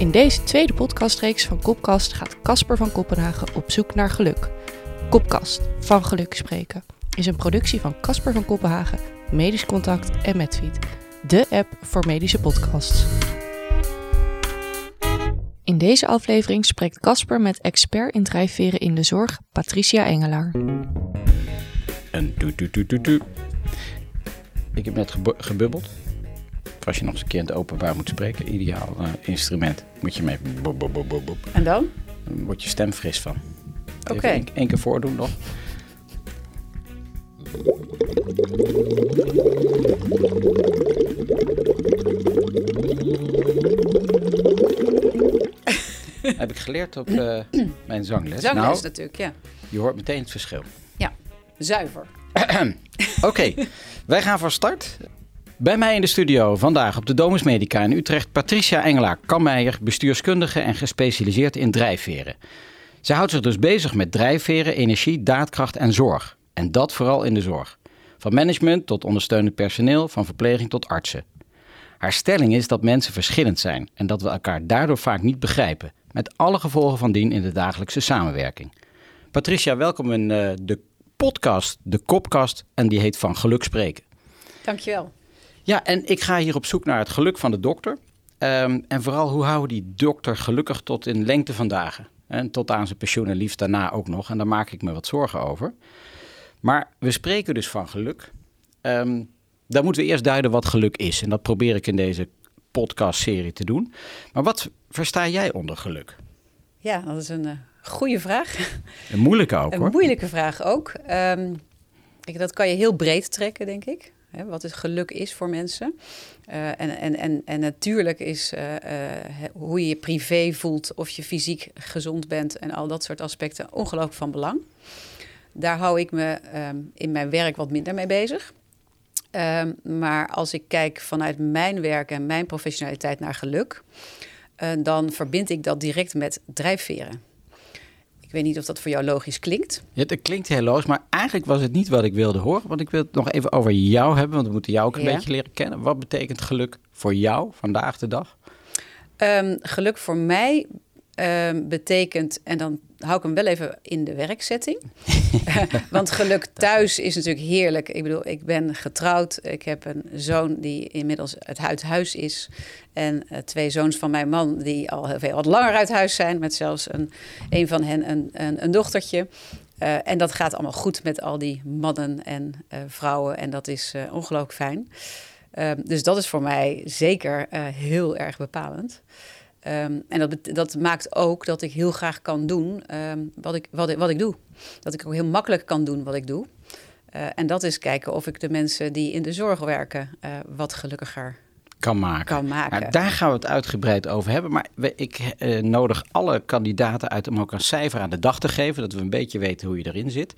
In deze tweede podcastreeks van Kopkast gaat Casper van Kopenhagen op zoek naar geluk. Kopkast, van geluk spreken, is een productie van Casper van Kopenhagen, Medisch Contact en Medfeed, de app voor medische podcasts. In deze aflevering spreekt Casper met expert in drijfveren in de zorg, Patricia Engelaar. En doe, doe, doe, doe, doe. Ik heb net gebubbeld. Als je nog eens een keer in het openbaar moet spreken, ideaal eh, instrument. Moet je mee. En dan? Dan wordt je stem fris van. Oké. Één- één keer voordoen nog. Heb ik geleerd op eh, mijn zangles. Zangles nou, natuurlijk, ja. je hoort meteen het verschil. Ja, zuiver. Oké, wij gaan van start. Bij mij in de studio vandaag op de Domus Medica in Utrecht Patricia Engelaar Kammeijer, bestuurskundige en gespecialiseerd in drijfveren. Zij houdt zich dus bezig met drijfveren, energie, daadkracht en zorg. En dat vooral in de zorg. Van management tot ondersteunend personeel, van verpleging tot artsen. Haar stelling is dat mensen verschillend zijn en dat we elkaar daardoor vaak niet begrijpen, met alle gevolgen van dien in de dagelijkse samenwerking. Patricia, welkom in eh, de podcast, de Kopkast, en die heet Van Geluk Spreken. Dankjewel. Ja, en ik ga hier op zoek naar het geluk van de dokter. Ehm, en vooral hoe houden die dokter gelukkig tot in lengte van dagen. En tot aan zijn pensioen en liefst daarna ook nog. En daar maak ik me wat zorgen over. Maar we spreken dus van geluk. Ehm dan moeten we eerst duiden wat geluk is. En dat probeer ik in deze podcastserie te doen. Maar wat versta jij onder geluk? Ja, dat is een uh, goede vraag. Een moeilijke ook een hoor. moeilijke vraag ook. Um, kijk, dat kan je heel breed trekken, denk ik. Hè, wat het geluk is voor mensen. Uh, en, en, en, en natuurlijk is uh, hoe je je privé voelt, of je fysiek gezond bent en al dat soort aspecten ongelooflijk van belang. Daar hou ik me um, in mijn werk wat minder mee bezig. Um, maar als ik kijk vanuit mijn werk en mijn professionaliteit naar geluk, dan verbind ik dat direct met drijfveren. Ik weet niet of dat voor jou logisch klinkt. Ja, het klinkt heel logisch, maar eigenlijk was het niet wat ik wilde horen. Want ik wil het nog even over jou hebben, want we moeten jou ook een ja. beetje leren kennen. Wat betekent geluk voor jou vandaag de dag? Um, geluk voor mij um, betekent, en dan hou ik hem wel even in de werkzetting. Want geluk thuis is natuurlijk heerlijk. Ik bedoel, ik ben getrouwd. Ik heb een zoon die inmiddels uit huis is. En uh, twee zoons van mijn man die al heel veel wat langer uit huis zijn. Met zelfs een, een van hen een, een, een dochtertje. Uh, en dat gaat allemaal goed met al die mannen en uh, vrouwen. En dat is ongelooflijk fijn. dus dat is voor mij zeker heel erg bepalend. Um, en dat, dat, maakt ook dat ik heel graag kan doen um, wat, ik, wat, ik, wat ik doe. Dat ik ook heel makkelijk kan doen wat ik doe. Uh, en dat is kijken of ik de mensen die in de zorg werken uh, wat gelukkiger kan maken. Kan maken. Nou, daar gaan we het uitgebreid over hebben. Maar ik uh, nodig alle kandidaten uit om ook een cijfer aan de dag te geven. Dat we een beetje weten hoe je erin zit.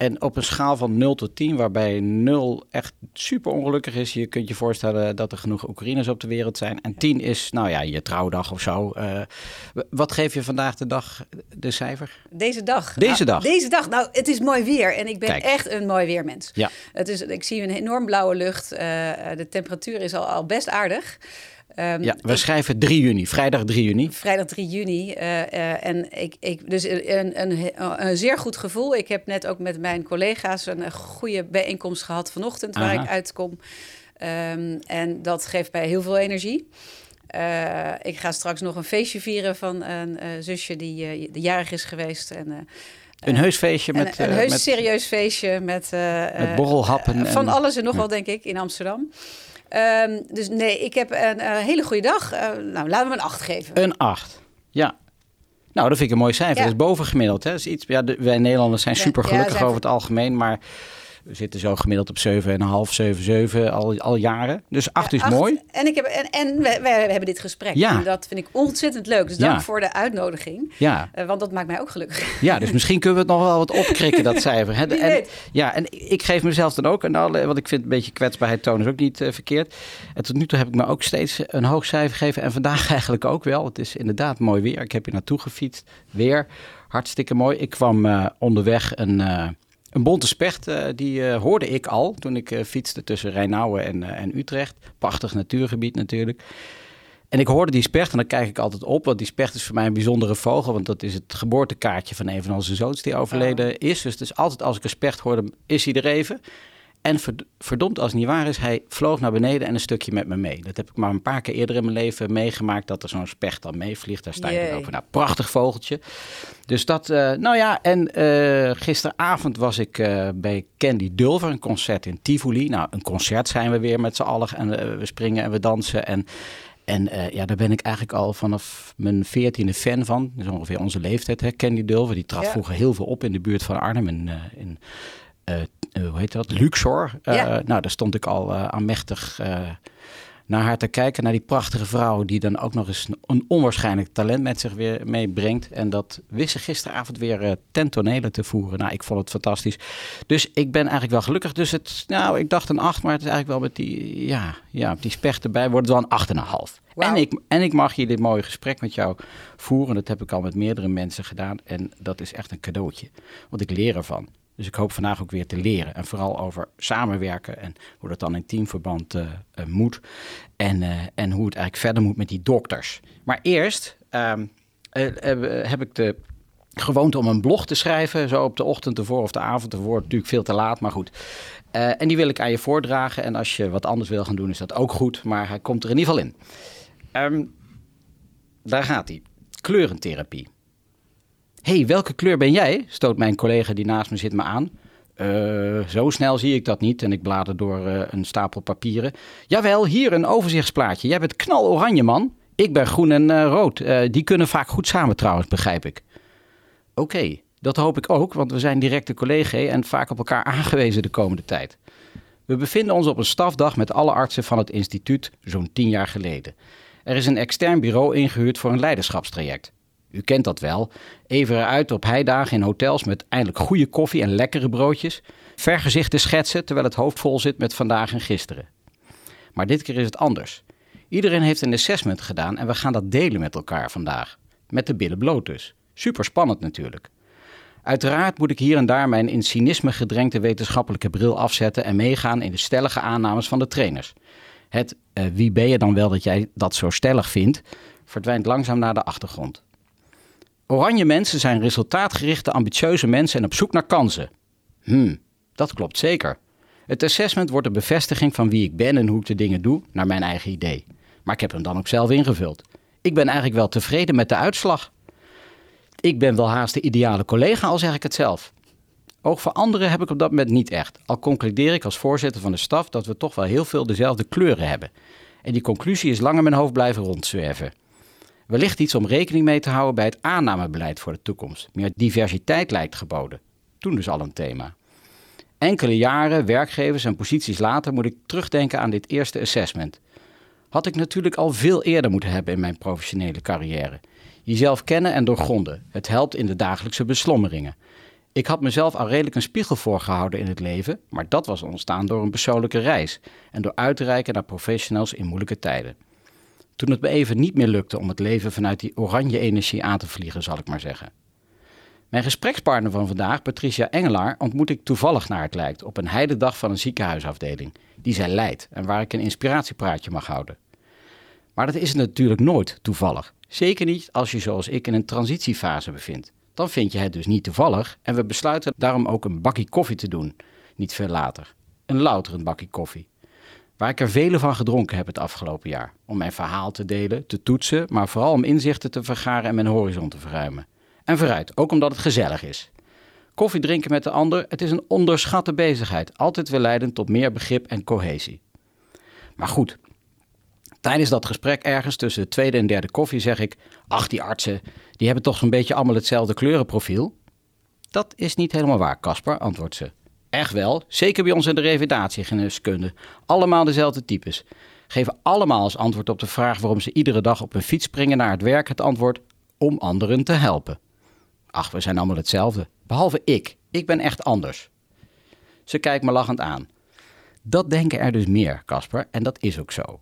En op een schaal van 0 tot 10, waarbij 0 echt super ongelukkig is. Je kunt je voorstellen dat er genoeg Oekraïners op de wereld zijn. En 10 is, nou ja, je trouwdag of zo. Uh, wat geef je vandaag de dag de cijfer? Deze dag. Deze nou, dag. Deze dag. Nou, het is mooi weer. En ik ben Kijk. echt een mooi weermens. Ja. Het is, ik zie een enorm blauwe lucht. Uh, de temperatuur is al, al best aardig. Um, ja, we ik, schrijven 3 juni, vrijdag 3 juni. Vrijdag 3 juni. Uh, uh, en ik, ik, dus een, een, een, zeer goed gevoel. Ik heb net ook met mijn collega's een goede bijeenkomst gehad vanochtend, waar ik uitkom. Um, en dat geeft mij heel veel energie. Uh, ik ga straks nog een feestje vieren van een zusje die de jarig is geweest. En, een heus feestje met... Een, een heus met, serieus feestje met... met borrelhappen. van en, alles en nog wel, denk ik, in Amsterdam. Um, dus nee, ik heb een, een hele goede dag. Uh, nou, laten we een 8 geven. Een 8, ja. Nou, dat vind ik een mooi cijfer. Ja. Dat is bovengemiddeld. Hè? Dat is iets, ja, de, wij Nederlanders zijn super gelukkig ja, over het algemeen, maar we zitten zo gemiddeld op 7,5, 7, 7 al, al jaren. Dus 8 ja, is acht. mooi. En, ik heb, en, en we, we, hebben dit gesprek. Ja. En dat vind ik ontzettend leuk. Dus dank voor de uitnodiging. Ja. Uh, want dat maakt mij ook gelukkig. Ja, dus misschien kunnen we het nog wel wat opkrikken, dat cijfer. Hè? En. Ja, en ik geef mezelf dan ook, en alle, want ik vind een beetje kwetsbaarheid tonen is ook niet uh, verkeerd. En tot nu toe heb ik me ook steeds een hoog cijfer gegeven. En vandaag eigenlijk ook wel. Het is inderdaad mooi weer. Ik heb hier naartoe gefietst. Weer hartstikke mooi. Ik kwam uh, onderweg een... Een bonte specht, uh, die uh, hoorde ik al toen ik uh, fietste tussen Rijnauwen en, en Utrecht. Prachtig natuurgebied natuurlijk. En ik hoorde die specht en dan kijk ik altijd op, want die specht is voor mij een bijzondere vogel, want dat is het geboortekaartje van een van onze zoons die overleden is. Dus, dus altijd als ik een specht hoorde, is hij er even. En verdomd als het niet waar is, hij vloog naar beneden en een stukje met me mee. Dat heb ik maar een paar keer eerder in mijn leven meegemaakt, dat er zo'n specht dan meevliegt. Daar sta je over. Nou, prachtig vogeltje. Dus dat, uh, nou ja, en uh, gisteravond was ik uh, bij Candy Dulver, een concert in Tivoli. Nou, een concert zijn we weer met z'n allen en we springen en we dansen en... En ja, daar ben ik eigenlijk al vanaf mijn veertiende fan van. Dat is ongeveer onze leeftijd, hè? Candy Dulver. Die trad vroeger heel veel op in de buurt van Arnhem. In, in uh, hoe heet dat? Luxor. Uh, Nou, daar stond ik al uh, aanmächtig naar haar te kijken. Naar die prachtige vrouw die dan ook nog eens een onwaarschijnlijk talent met zich weer meebrengt. En dat wist ze gisteravond weer uh, ten tonele te voeren. Nou, ik vond het fantastisch. Dus ik ben eigenlijk wel gelukkig. Dus het, nou, ik dacht een 8, maar het is eigenlijk wel met die, ja, ja, die specht erbij wordt het wel een 8,5. Wow. En, ik, en ik mag hier dit mooie gesprek met jou voeren. Dat heb ik al met meerdere mensen gedaan. En dat is echt een cadeautje. Want ik leer ervan. Dus ik hoop vandaag ook weer te leren. En vooral over samenwerken en hoe dat dan in teamverband uh, uh, moet. En, uh, en hoe het eigenlijk verder moet met die dokters. Maar eerst ehm, heb ik de gewoonte om een blog te schrijven. Zo op de ochtend ervoor of de avond ervoor. Natuurlijk veel te laat, maar goed. en die wil ik aan je voordragen. En als je wat anders wil gaan doen, is dat ook goed. Maar hij komt er in ieder geval in. Um, daar gaat hij. Kleurentherapie hey, welke kleur ben jij? stoot mijn collega die naast me zit me aan. Uh, zo snel zie ik dat niet en ik blader door uh, een stapel papieren. Jawel, hier een overzichtsplaatje. Jij bent knaloranje, man. Ik ben groen en uh, rood. die kunnen vaak goed samen trouwens, begrijp ik. Oké, dat hoop ik ook, want we zijn directe collega's en vaak op elkaar aangewezen de komende tijd. We bevinden ons op een stafdag met alle artsen van het instituut zo'n tien jaar geleden. Er is een extern bureau ingehuurd voor een leiderschapstraject. U kent dat wel. Even eruit op heidagen in hotels met eindelijk goede koffie en lekkere broodjes. Vergezichten schetsen terwijl het hoofd vol zit met vandaag en gisteren. Maar dit keer is het anders. Iedereen heeft een assessment gedaan en we gaan dat delen met elkaar vandaag. Met de billen bloot dus. Super spannend natuurlijk. Uiteraard moet ik hier en daar mijn in cynisme gedrenkte wetenschappelijke bril afzetten en meegaan in de stellige aannames van de trainers. Het uh, wie ben je dan wel dat jij dat zo stellig vindt, verdwijnt langzaam naar de achtergrond. Oranje mensen zijn resultaatgerichte, ambitieuze mensen en op zoek naar kansen. Hmm, dat klopt zeker. Het assessment wordt een bevestiging van wie ik ben en hoe ik de dingen doe, naar mijn eigen idee. Maar ik heb hem dan ook zelf ingevuld. Ik ben eigenlijk wel tevreden met de uitslag. Ik ben wel haast de ideale collega, al zeg ik het zelf. Ook voor anderen heb ik op dat moment niet echt. Al concludeer ik als voorzitter van de staf dat we toch wel heel veel dezelfde kleuren hebben. En die conclusie is lang in mijn hoofd blijven rondzwerven. Wellicht iets om rekening mee te houden bij het aannamebeleid voor de toekomst. Meer diversiteit lijkt geboden. Toen dus al een thema. Enkele jaren, werkgevers en posities later moet ik terugdenken aan dit eerste assessment. Had ik natuurlijk al veel eerder moeten hebben in mijn professionele carrière. Jezelf kennen en doorgronden. Het helpt in de dagelijkse beslommeringen. Ik had mezelf al redelijk een spiegel voorgehouden in het leven, maar dat was ontstaan door een persoonlijke reis en door uit te reiken naar professionals in moeilijke tijden. Toen het me even niet meer lukte om het leven vanuit die oranje energie aan te vliegen, zal ik maar zeggen. Mijn gesprekspartner van vandaag, Patricia Engelaar, ontmoet ik toevallig naar het lijkt op een heidedag van een ziekenhuisafdeling, die zij leidt en waar ik een inspiratiepraatje mag houden. Maar dat is natuurlijk nooit toevallig. Zeker niet als je zoals ik in een transitiefase bevindt. Dan vind je het dus niet toevallig en we besluiten daarom ook een bakje koffie te doen, niet veel later. Een louterend bakje koffie waar ik er vele van gedronken heb het afgelopen jaar. Om mijn verhaal te delen, te toetsen, maar vooral om inzichten te vergaren en mijn horizon te verruimen. En vooruit, ook omdat het gezellig is. Koffie drinken met de ander, het is een onderschatte bezigheid, altijd weer leidend tot meer begrip en cohesie. Maar goed, tijdens dat gesprek ergens tussen de tweede en derde koffie zeg ik: Ach, die artsen, die hebben toch zo'n beetje allemaal hetzelfde kleurenprofiel? Dat is niet helemaal waar, Casper, antwoordt ze. Echt wel, zeker bij ons in de revalidatiegeneeskunde. Allemaal dezelfde types. Geven allemaal als antwoord op de vraag waarom ze iedere dag op een fiets springen naar het werk het antwoord om anderen te helpen. Ach, we zijn allemaal hetzelfde. Behalve ik. Ik ben echt anders. Ze kijkt me lachend aan. Dat denken er dus meer, Casper, en dat is ook zo.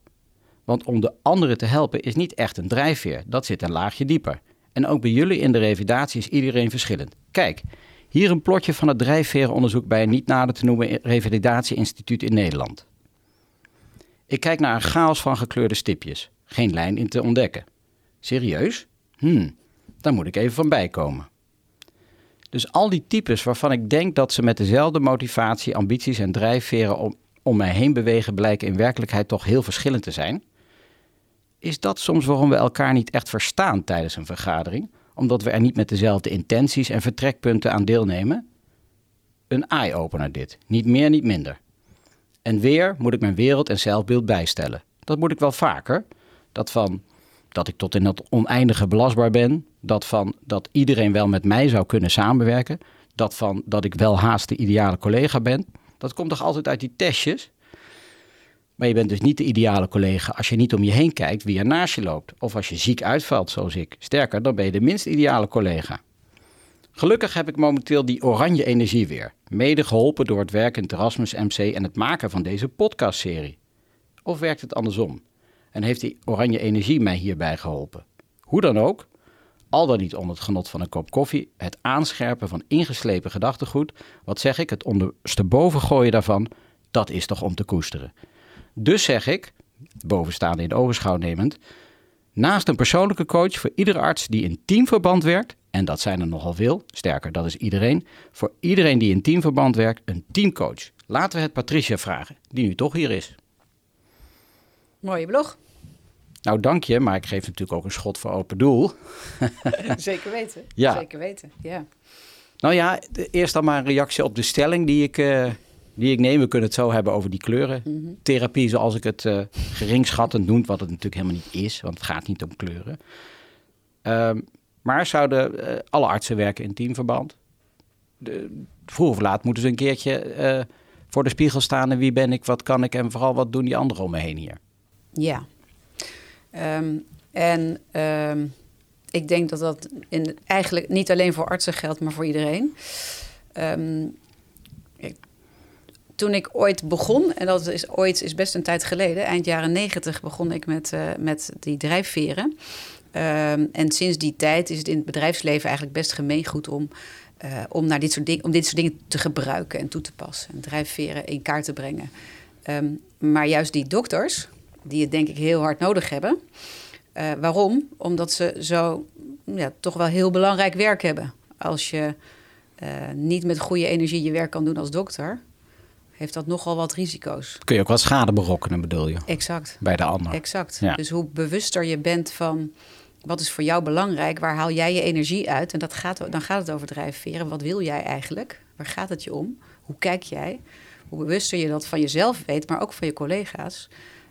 Want om de anderen te helpen is niet echt een drijfveer, dat zit een laagje dieper. En ook bij jullie in de revalidatie is iedereen verschillend. Kijk, hier een plotje van het drijfverenonderzoek bij een niet nader te noemen revalidatieinstituut in Nederland. Ik kijk naar een chaos van gekleurde stipjes. geen lijn in te ontdekken. Serieus? Hmm, daar moet ik even van bijkomen. Dus al die types waarvan ik denk dat ze met dezelfde motivatie, ambities en drijfveren om, om mij heen bewegen, blijken in werkelijkheid toch heel verschillend te zijn. Is dat soms waarom we elkaar niet echt verstaan tijdens een vergadering? Omdat we er niet met dezelfde intenties en vertrekpunten aan deelnemen? Een eye-opener dit, niet meer, niet minder. En weer moet ik mijn wereld en zelfbeeld bijstellen. Dat moet ik wel vaker. Dat van dat ik tot in het oneindige belastbaar ben. Dat van dat iedereen wel met mij zou kunnen samenwerken. Dat van dat ik wel haast de ideale collega ben. Dat komt toch altijd uit die testjes? Maar je bent dus niet de ideale collega als je niet om je heen kijkt wie er naast je loopt. Of als je ziek uitvalt, zoals ik. Sterker, dan ben je de minst ideale collega. Gelukkig heb ik momenteel die oranje energie weer. Mede geholpen door het werk in het Erasmus MC en het maken van deze podcastserie. Of werkt het andersom? En heeft die oranje energie mij hierbij geholpen? Hoe dan ook, al dan niet onder het genot van een kop koffie, het aanscherpen van ingeslepen gedachtegoed, wat zeg ik, het ondersteboven gooien daarvan, dat is toch om te koesteren. Dus zeg ik, bovenstaande in de ogenschouw nemend, naast een persoonlijke coach voor iedere arts die in teamverband werkt, en dat zijn er nogal veel, sterker, dat is iedereen, voor iedereen die in teamverband werkt, een teamcoach. Laten we het Patricia vragen, die nu toch hier is. Mooie blog. Nou, dank je, maar ik geef natuurlijk ook een schot voor open doel. Zeker weten. Ja. Zeker weten, ja. Nou ja, eerst dan maar een reactie op de stelling die ik, eh, die ik neem. We kunnen het zo hebben over die kleurentherapie, zoals ik het eh geringschattend noem, wat het natuurlijk helemaal niet is, want het gaat niet om kleuren. Ehm, maar zouden eh, alle artsen werken in teamverband? De, vroeg of laat moeten ze een keertje eh, voor de spiegel staan en wie ben ik, wat kan ik en vooral wat doen die anderen om me heen hier. Ja. Ehm, en ehm, ik denk dat dat in, eigenlijk niet alleen voor artsen geldt, maar voor iedereen. Ik- toen ik ooit begon, en dat is ooit is best een tijd geleden, eind jaren negentig begon ik met, eh, met die drijfveren. Ehm, en sinds die tijd is het in het bedrijfsleven eigenlijk best gemeengoed om, eh, om, naar dit soort ding, om dit soort dingen te gebruiken en toe te passen. En drijfveren in kaart te brengen. Ehm, maar juist die dokters, die het denk ik heel hard nodig hebben. Eh, waarom? Omdat ze zo ja, toch wel heel belangrijk werk hebben. Als je niet met goede energie je werk kan doen als dokter, heeft dat nogal wat risico's. Kun je ook wat schade berokkenen, bedoel je, Exact. bij de ander. Exact. Ja. Dus hoe bewuster je bent van wat is voor jou belangrijk, waar haal jij je energie uit? En dat gaat, dan gaat het over drijfveren. Wat wil jij eigenlijk? Waar gaat het je om? Hoe kijk jij? Hoe bewuster je dat van jezelf weet, maar ook van je collega's,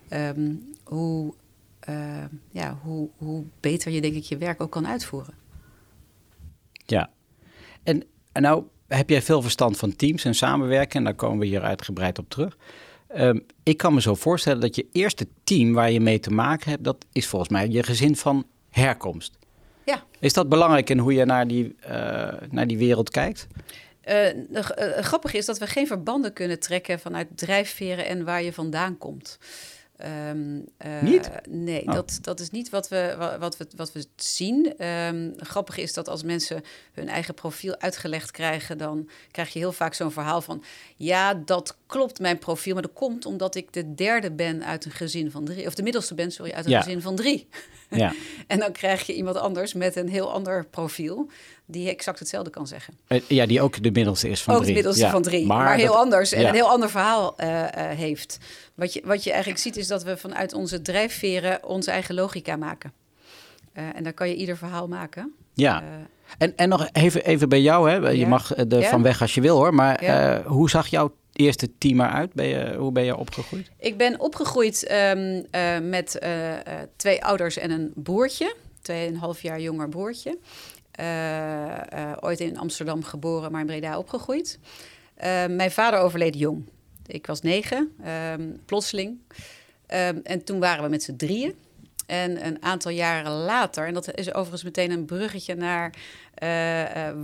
ehm, hoe, eh, ja, hoe, hoe beter je denk ik je werk ook kan uitvoeren. Ja. En, en nou heb jij veel verstand van teams en samenwerken. En daar komen we hier uitgebreid op terug. Ehm, ik kan me zo voorstellen dat je eerste team waar je mee te maken hebt... dat is volgens mij je gezin van herkomst. Ja. Is dat belangrijk in hoe je naar die, eh, naar die wereld kijkt? Eh, de- eh, grappig is dat we geen verbanden kunnen trekken vanuit drijfveren en waar je vandaan komt. Ehm, eh, Niet? Nee, Oh. dat, dat is niet wat we, wa- wat we, wat we zien. Ehm, grappig is dat als mensen hun eigen profiel uitgelegd krijgen, dan krijg je heel vaak zo'n verhaal van: ja, dat klopt mijn profiel, maar dat komt omdat ik de derde ben uit een gezin van drie, of de middelste ben, sorry, uit een Ja. gezin van drie. Ja. En dan krijg je iemand anders met een heel ander profiel, die exact hetzelfde kan zeggen. Eh, ja, die ook de middelste is van ook drie. de middelste Ja, van drie, maar, heel dat- anders en ja. een heel ander verhaal eh, eh, heeft. Wat je, wat je eigenlijk ziet is dat we vanuit onze drijfveren onze eigen logica maken. En dan kan je ieder verhaal maken. Ja. En, en nog even, even bij jou, hè. Je Ja. mag er van weg als je wil, hoor. Maar hoe zag jouw eerste team eruit? Ben je, hoe ben je opgegroeid? ik ben opgegroeid ehm, eh, met twee ouders en een broertje. Tweeënhalf jaar jonger broertje. Eh, eh, ooit in Amsterdam geboren, maar in Breda opgegroeid. Eh, mijn vader overleed jong. Ik was negen, ehm, plotseling. Ehm, en toen waren we met z'n drieën. En een aantal jaren later, en dat is overigens meteen een bruggetje naar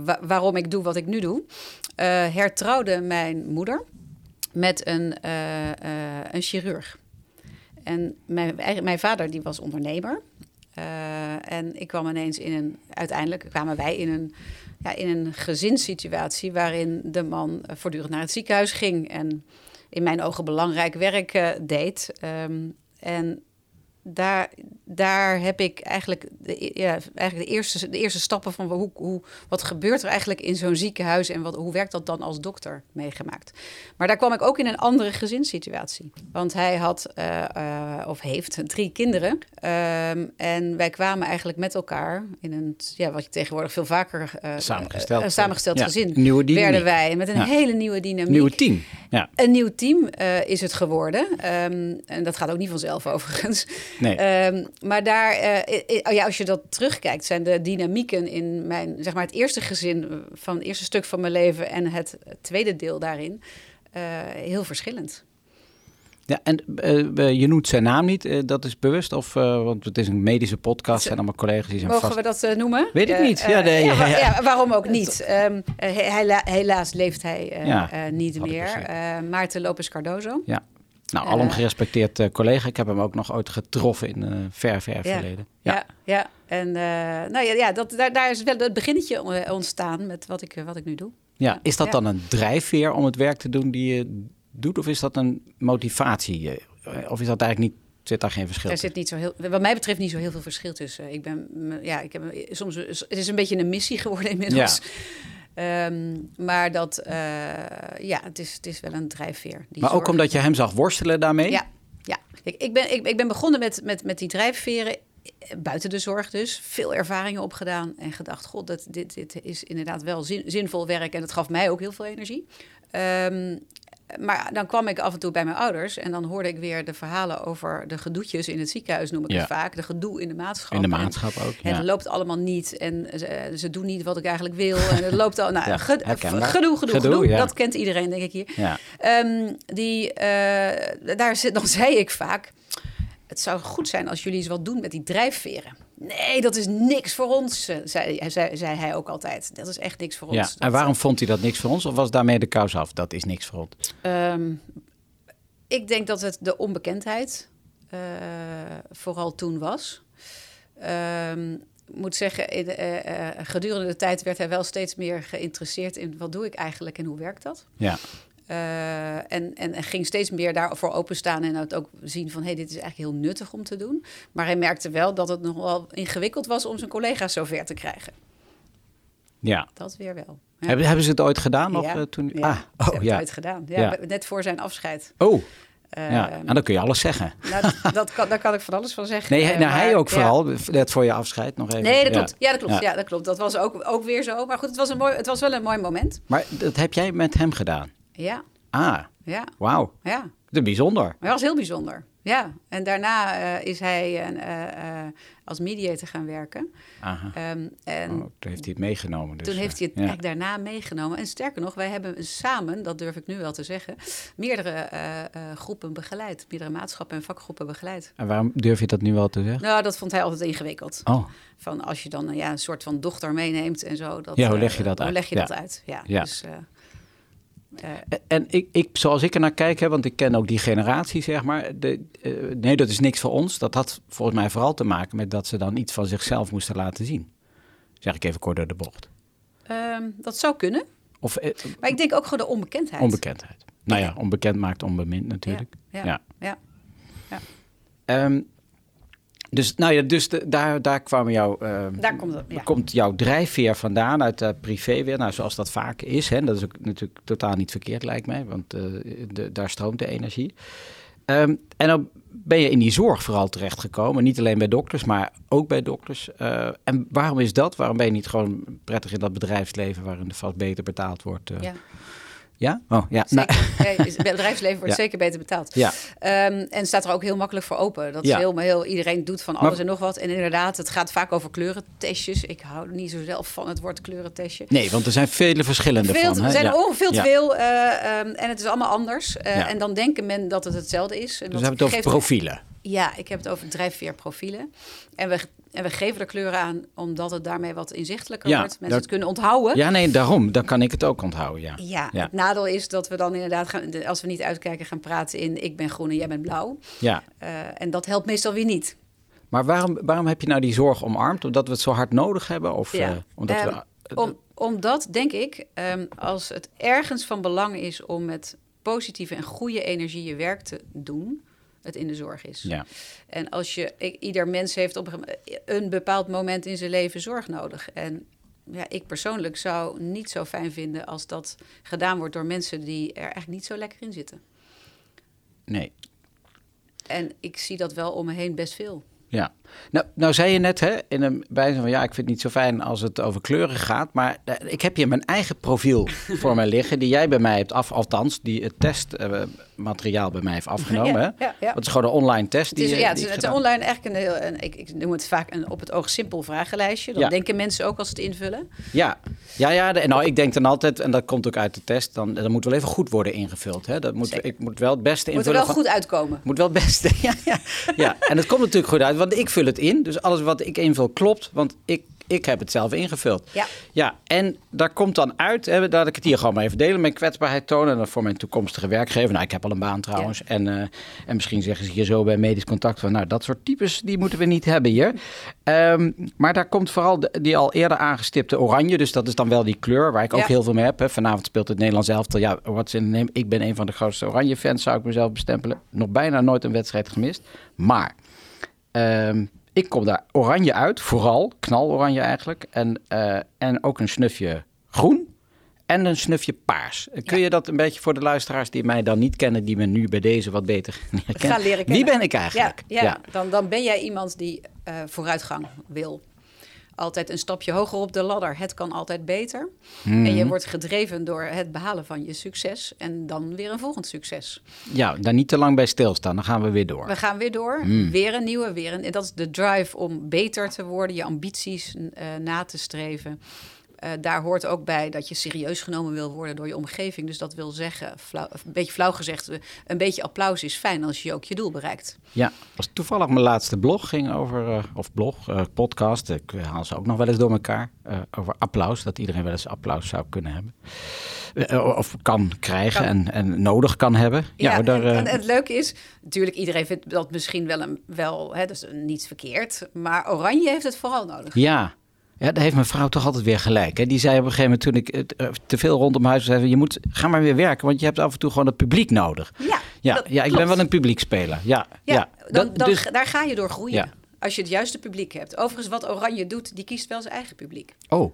wa- waarom ik doe wat ik nu doe, hertrouwde mijn moeder met een, een chirurg. En mijn, mijn vader die was ondernemer. Eh, en ik kwam ineens in een, uiteindelijk kwamen wij in een, ja, in een gezinssituatie waarin de man eh, voortdurend naar het ziekenhuis ging en in mijn ogen belangrijk werk eh, deed. Ehm, en daar, daar heb ik eigenlijk de, ja, eigenlijk de, eerste, de eerste stappen van hoe, hoe, wat gebeurt er eigenlijk in zo'n ziekenhuis en wat, hoe werkt dat dan als dokter meegemaakt. Maar daar kwam ik ook in een andere gezinssituatie. Want hij had uh, uh, of heeft drie kinderen. Um, en wij kwamen eigenlijk met elkaar in een, ja, wat je tegenwoordig veel vaker uh, samengesteld, samengesteld ja, gezin. Nieuwe dynamiek. werden wij met een Ja. hele nieuwe dynamiek. Nieuw team. Ja. Een nieuw team eh, is het geworden. Ehm, en dat gaat ook niet vanzelf overigens. Nee. Ehm, maar daar, eh, oh ja, als je dat terugkijkt, zijn de dynamieken in mijn, zeg maar, het eerste gezin eh, van het eerste stuk van mijn leven en het tweede deel daarin eh, heel verschillend. Ja, en eh, je noemt zijn naam niet, dat is bewust? Of, want het is een medische podcast, zijn allemaal collega's die zijn Mogen vast... we dat noemen? Weet ik niet. Ja, nee, wa- ja, ja. waarom ook niet? Ehm, eh, he- hela- helaas leeft hij niet meer. Eh, Maarten Lopez Cardozo. Ja. Nou, alom Eh, gerespecteerd eh, collega. Ik heb hem ook nog ooit getroffen in een ver, ver Ja. verleden. Ja, ja. En eh, nou ja, ja dat, daar, daar is wel het beginnetje eh, ontstaan met wat ik, eh, wat ik nu doe. Ja, is dat Ja. dan een drijfveer om het werk te doen die je doet? Of is dat een motivatie? Eh, Of is dat eigenlijk niet, zit daar geen verschil Er zit niet zo heel, wat mij betreft niet zo heel veel verschil tussen. Ik ben, ja, ik heb soms, het is een beetje een missie geworden inmiddels. Ehm, maar dat, eh, ja, het is, het is wel een drijfveer. Die Maar ook omdat je hem zag worstelen daarmee? Ja, ja. Ik, ik, ben, ik, ik ben begonnen met, met, met die drijfveren, eh, buiten de zorg dus. Veel ervaringen opgedaan en gedacht, god, dat, dit, dit is inderdaad wel zin, zinvol werk. En dat gaf mij ook heel veel energie. Ehm, maar dan kwam ik af en toe bij mijn ouders en dan hoorde ik weer de verhalen over de gedoetjes in het ziekenhuis, noem ik Ja. het vaak. De gedoe in de maatschap. In de En- maatschap ook. en Ja. het loopt allemaal niet. En ze, ze doen niet wat ik eigenlijk wil. En het loopt al. Nou, Ja, gedoe, gedoe, Gedoe. Dat kent iedereen, denk ik hier. Ja. Ehm, die, eh, daar zit, dan zei ik vaak. Het zou goed zijn als jullie eens wat doen met die drijfveren. Nee, dat is niks voor ons, eh, zei, zei, zei hij ook altijd. Dat is echt niks voor Ja. ons. En waarom vond hij dat niks voor ons? Of was daarmee de kous af? Dat is niks voor ons. Ehm, ik denk dat het de onbekendheid eh, vooral toen was. Ehm, ik moet zeggen, in, eh, gedurende de tijd werd hij wel steeds meer geïnteresseerd in wat doe ik eigenlijk en hoe werkt dat. Ja. Eh, en, en, en ging steeds meer daarvoor openstaan en het ook zien van... hé, hey, dit is eigenlijk heel nuttig om te doen. Maar hij merkte wel dat het nog wel ingewikkeld was om zijn collega's zover te krijgen. ja. Dat weer wel. Ja. Hebben, hebben ze het ooit gedaan nog Ja, eh, toen? ja, ah, oh ja. het ooit gedaan. Ja. Net voor zijn afscheid. Oh, Eh, ja. En dan kun je alles zeggen. Nou, dat, kan, daar kan ik van alles van zeggen. Nee, nou, hij ook vooral. Net voor je afscheid nog even. Nee, dat Ja. klopt. Ja, dat klopt. Ja. dat klopt. Dat was ook, ook weer zo. Maar goed, het was, een mooi, het was wel een mooi moment. Maar dat heb jij met hem gedaan? Ja, Ah, ja, wauw. ja. Is bijzonder. Maar dat was heel bijzonder. Ja, en daarna eh, is hij eh, als mediator gaan werken. Aha. Ehm, en Oh, toen heeft hij het meegenomen. Dus, toen heeft hij het ja. eigenlijk daarna meegenomen. En sterker nog, wij hebben samen, dat durf ik nu wel te zeggen, meerdere groepen begeleid. Meerdere maatschappen en vakgroepen begeleid. En waarom durf je dat nu wel te zeggen? Nou, dat vond hij altijd ingewikkeld. Oh, Van als je dan ja, een soort van dochter meeneemt en zo. Dat, Ja, hoe leg je dat hoe uit? leg je dat uit? Ja, Ja. Dus, eh, En- En ik, ik, zoals ik er naar kijk, hè, want ik ken ook die generatie, zeg maar. De, eh, nee, dat is niks voor ons. Dat had volgens mij vooral te maken met dat ze dan iets van zichzelf moesten laten zien. Zeg ik even kort door de bocht. ehm, dat zou kunnen. Of eh, Maar ik denk ook gewoon de onbekendheid. onbekendheid. Nou ja, onbekend maakt onbemind natuurlijk. Ja, Ja. ja. Ehm, dus nou ja, dus de- daar, daar kwam jouw, ehm, Daar komt het. Ja. komt jouw drijfveer vandaan uit de privé weer. Nou, zoals dat vaak is. Hè. Dat is ook natuurlijk totaal niet verkeerd, lijkt mij. Want eh, de, daar stroomt de energie. Ehm, en dan ben je in die zorg vooral terechtgekomen. Niet alleen bij dokters, maar ook bij dokters. Eh, en waarom is dat? Waarom ben je niet gewoon prettig in dat bedrijfsleven... waarin er vast beter betaald wordt? eh? Ja, Ja? Oh, ja. Nou. Nee, is- het bedrijfsleven wordt Ja. zeker beter betaald. ja. Ehm, en staat er ook heel makkelijk voor open. Dat is Ja. heel, heel, iedereen doet van alles Maar- en nog wat. En inderdaad, het gaat vaak over kleurentestjes. Ik hou niet zo zelf van het woord kleurentestje. Nee, want er zijn vele verschillende Veel, van. er zijn Ja. er ongeveer te Ja. veel. eh, ehm, en het is allemaal anders. Eh. En dan denken men dat het hetzelfde is. En Dus we hebben het over profielen. Ja, ik heb het over drijfveerprofielen. En we, en we geven er kleuren aan omdat het daarmee wat inzichtelijker Ja, wordt. Mensen dat- het kunnen onthouden. Ja, nee, daarom. Dan kan ik het ook onthouden, ja. Ja, Ja. het nadeel is dat we dan inderdaad, gaan, de- als we niet uitkijken, gaan praten in ik ben groen en jij bent blauw. ja. Eh, en dat helpt meestal weer niet. Maar waarom, waarom heb je nou die zorg omarmd? Omdat we het zo hard nodig hebben? Of Ja. eh, omdat Ehm, we, Om, omdat, denk ik, ehm, als het ergens van belang is om met positieve en goede energie je werk te doen, het in de zorg is. Ja. En als je, ik- ieder mens heeft op een, een bepaald moment in zijn leven zorg nodig. En ja, ik persoonlijk zou niet zo fijn vinden als dat gedaan wordt door mensen die er eigenlijk niet zo lekker in zitten. Nee. En ik zie dat wel om me heen best veel. Ja, nou, nou zei je net hè, in een bijzin van ja, ik vind het niet zo fijn als het over kleuren gaat. Maar eh, ik heb hier mijn eigen profiel voor mij liggen, die jij bij mij hebt af, althans, die het testmateriaal bij mij heeft afgenomen. Ja, hè? ja, ja. Dat is gewoon een online test. Het Die, is, je- ja, die het is, ik het is online eigenlijk een heel, een, ik, ik noem het vaak een op het oog simpel vragenlijstje. Dat denken mensen ook als ze het invullen. Ja, ja, ja de- nou, ik denk dan altijd, en dat komt ook uit de test, dan, dat moet wel even goed worden ingevuld. Hè? Dat moet, Zeker. ik moet wel het beste Moet er invullen. wel van- goed uitkomen. Moet wel het beste. Ja, ja, ja, en het komt natuurlijk goed uit, want ik vul het in. Dus alles wat ik invul klopt, want ik, ik heb het zelf ingevuld. Ja. Ja, en daar komt dan uit, hè, dat ik het hier gewoon maar even delen, mijn kwetsbaarheid tonen. En voor mijn toekomstige werkgever. Nou, ik heb al een baan trouwens. En, eh, en misschien zeggen ze hier zo bij medisch contact van, nou, dat soort types, die moeten we niet hebben hier. Ehm, maar daar komt vooral de- die al eerder aangestipte oranje. Dus dat is dan wel die kleur waar ik ook Ja. heel veel mee heb. Hè. Vanavond speelt het Nederlands elftal. Ja, wat in name. Ik ben een van de grootste oranje fans, zou ik mezelf bestempelen. Nog bijna nooit een wedstrijd gemist. Maar Ehm, ik kom daar oranje uit, vooral knaloranje eigenlijk. En, eh, en ook een snufje groen en een snufje paars. Kun je dat een beetje voor de luisteraars die mij dan niet kennen, die me nu bij deze wat beter kennen? Wie ben ik eigenlijk? Ja, ja, Dan, dan ben jij iemand die eh, vooruitgang wil. Altijd een stapje hoger op de ladder. Het kan altijd beter. En Mhm. je wordt gedreven door het behalen van je succes. En dan weer een volgend succes. Ja, daar niet te lang bij stilstaan, dan gaan we weer door. We gaan weer door. Hmm. Weer een nieuwe. Weer een, en dat is de drive om beter te worden. Je ambities eh, na te streven. Eh, daar hoort ook bij dat je serieus genomen wil worden door je omgeving. Dus dat wil zeggen, flauw, een beetje flauw gezegd, eh, een beetje applaus is fijn als je ook je doel bereikt. Ja, was toevallig mijn laatste blog ging over, eh, of blog, podcast, ik haal ze ook nog wel eens door elkaar, over applaus, dat iedereen wel eens applaus zou kunnen hebben. Of kan krijgen Kan. En, en nodig kan hebben. Ja, daar, en, en het leuke is, natuurlijk, iedereen vindt dat misschien wel, een, wel hè, dus niets verkeerd. Maar Oranje heeft het vooral nodig. Ja. Ja, daar heeft mijn vrouw toch altijd weer gelijk. Hè? Die zei op een gegeven moment toen ik eh, te veel rondom huis zei... je moet, ga maar weer werken, want je hebt af en toe gewoon het publiek nodig. Ja, Ja, ja ik ben wel een publiekspeler. Ja, ja, Ja, dan, dan, dus, daar ga je door groeien. Ja. Als je het juiste publiek hebt. Overigens, wat Oranje doet, die kiest wel zijn eigen publiek. oh,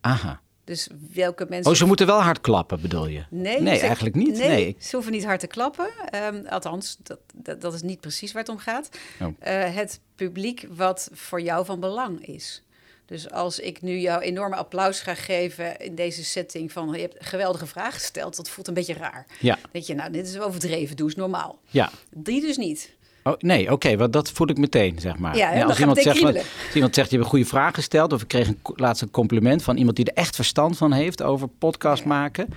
aha. Dus welke mensen... Oh, ze moeten wel hard klappen, bedoel je? Nee, nee ze- eigenlijk niet. Nee, Nee. ze hoeven niet hard te klappen. Ehm, althans, dat, dat, dat is niet precies waar het om gaat. Oh. Eh, het publiek wat voor jou van belang is. Dus als ik nu jou enorme applaus ga geven in deze setting van je hebt een geweldige vraag gesteld, dat voelt een beetje raar. Ja, Weet je, nou, dit is overdreven, doe eens normaal. ja. Die dus niet. Oh, nee, oké, want dat voel ik meteen, zeg maar. Ja, als, iemand zegt, als iemand zegt, je hebt een goede vraag gesteld... of ik kreeg een, laatst een compliment van iemand die er echt verstand van heeft... over podcast Ja. maken.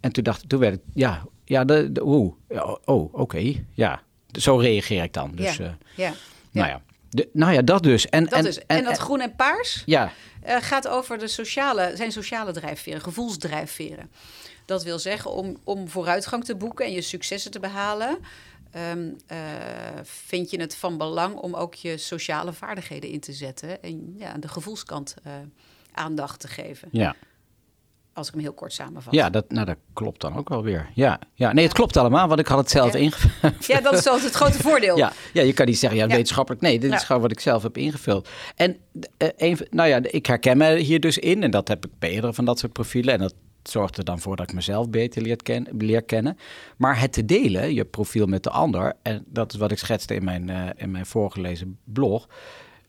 En toen dacht ik, toen werd het, ja, ja, de, de, ja, oh, oké, ja. Zo reageer ik dan. Dus, ja. ja. nou ja. De, nou ja, dat dus. En, Dat en, dus. En, dat groen en paars Ja, eh, gaat over de sociale, zijn sociale drijfveren, gevoelsdrijfveren. Dat wil zeggen, om, om vooruitgang te boeken en je successen te behalen, ehm, eh, vind je het van belang om ook je sociale vaardigheden in te zetten en ja, de gevoelskant eh, aandacht te geven. ja. Als ik hem heel kort samenvat. ja dat, nou, dat klopt dan ook wel weer. Ja, ja. nee, het klopt allemaal, want ik had het zelf Ja. ingevuld. Ja, dat is altijd het grote voordeel. Ja, ja, je kan niet zeggen, ja, Ja. wetenschappelijk. Nee, dit is gewoon wat ik zelf heb ingevuld. En eh, een, nou ja, ik herken me hier dus in. En dat heb ik bij eerdere van dat soort profielen. En dat zorgt er dan voor dat ik mezelf beter leer, ken, leer kennen. Maar het te delen, je profiel met de ander... en dat is wat ik schetste in mijn, eh, in mijn voorgelezen blog...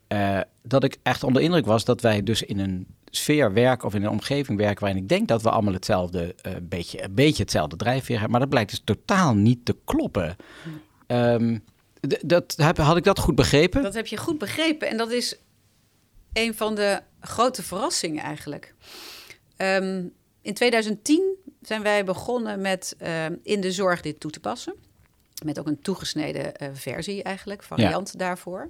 eh, dat ik echt onder indruk was dat wij dus in een sfeer werken... of in een omgeving werken waarin ik denk dat we allemaal hetzelfde... eh, beetje, een beetje hetzelfde drijfveer hebben. Maar dat blijkt dus totaal niet te kloppen. Ehm, dat, heb, had ik dat goed begrepen? Dat heb je goed begrepen. En dat is een van de grote verrassingen eigenlijk. Ehm, in 2010 zijn wij begonnen met ehm, in de zorg dit toe te passen. Met ook een toegesneden eh, versie eigenlijk, variant daarvoor.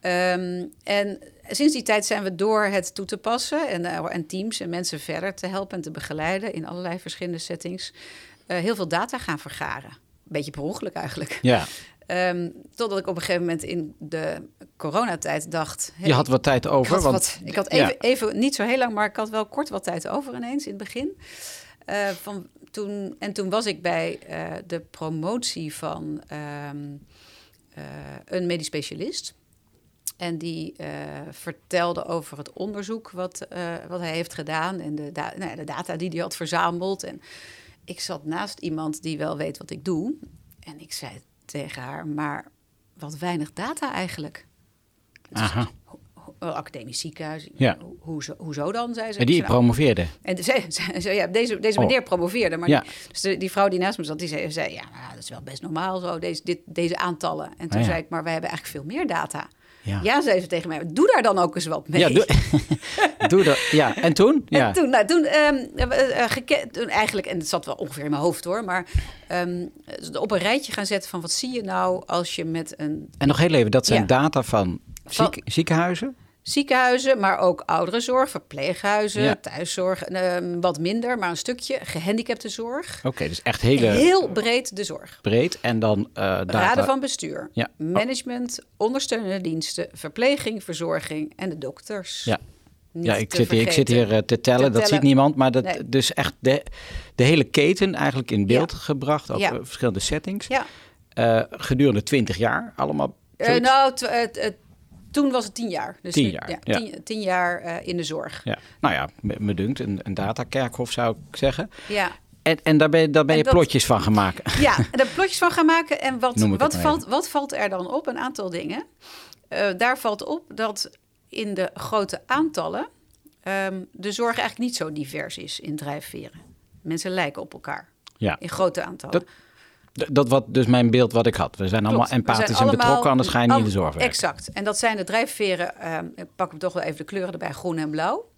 Ehm, en sinds die tijd zijn we door het toe te passen en, eh, en teams en mensen verder te helpen en te begeleiden in allerlei verschillende settings, eh, heel veel data gaan vergaren. Beetje per ongeluk eigenlijk. Ja, Ehm, totdat ik op een gegeven moment in de coronatijd dacht... hey, je had wat tijd ik over. had, want, wat, ik had ja. even, even, niet zo heel lang, maar ik had wel kort wat tijd over ineens in het begin. Eh, van, toen en toen was ik bij de promotie van ehm, eh, een medisch specialist. En die eh, vertelde over het onderzoek wat, eh, wat hij heeft gedaan en de, da- nou ja, de data die hij had verzameld. En ik zat naast iemand die wel weet wat ik doe. En ik zei tegen haar, maar wat weinig data eigenlijk. Aha. Ho- ho- academisch ziekenhuis. Ja. Ho- Hoezo, hoezo dan, zei ze. En die nou, promoveerde. en ze, ze, ze- ja, deze, deze Oh. meneer promoveerde. Maar Ja. die, dus de- die vrouw die naast me zat, die zei, zei ja, nou, dat is wel best normaal zo, deze, dit, deze aantallen. En toen Ah, ja. zei ik, maar wij hebben eigenlijk veel meer data. Ja. Ja. zei ze tegen mij, doe daar dan ook eens wat mee. Ja, doe, doe dat. Ja, en toen? Ja. En toen, nou, toen, geke- toen eigenlijk, en het zat wel ongeveer in mijn hoofd hoor, maar ehm, op een rijtje gaan zetten van wat zie je nou als je met een En nog heel even, dat zijn Ja. data van, Van- ziek- ziekenhuizen? Ziekenhuizen, maar ook ouderenzorg, verpleeghuizen, Ja. thuiszorg, ehm, wat minder, maar een stukje, gehandicaptenzorg. Oké, dus echt hele Heel breed de zorg. breed. En dan data. Raden van bestuur, Ja. management, ondersteunende diensten, verpleging, verzorging en de dokters. Ja. Ja, ik zit, hier, ik zit hier eh, te tellen, Te dat ziet niemand. Maar dat, Nee. dus echt de, de hele keten eigenlijk in beeld Ja. gebracht. Op Ja. eh, verschillende settings. Ja, gedurende 20 jaar allemaal. Zoiets. nou, toen was het tien jaar. Dus Tien jaar, Ja. Tien, tien jaar eh, in de zorg. ja. Nou ja, me, me dunkt, een, een datakerkhof zou ik zeggen. Ja. En, en daar ben je, daar ben En je dat- plotjes van gaan maken. Ja, daar plotjes van gaan maken. En wat, wat, valt, wat valt er dan op? Een aantal dingen. Eh, daar valt op dat in de grote aantallen ehm, de zorg eigenlijk niet zo divers is in drijfveren. Mensen lijken op elkaar Ja. in grote aantallen. Dat- Dat was dus mijn beeld wat ik had. We zijn allemaal Klopt. We zijn empathisch en allemaal- betrokken, anders ga je niet in de zorg werken. Exact. En dat zijn de drijfveren, ehm, ik pak hem toch wel even de kleuren erbij, groen en blauw.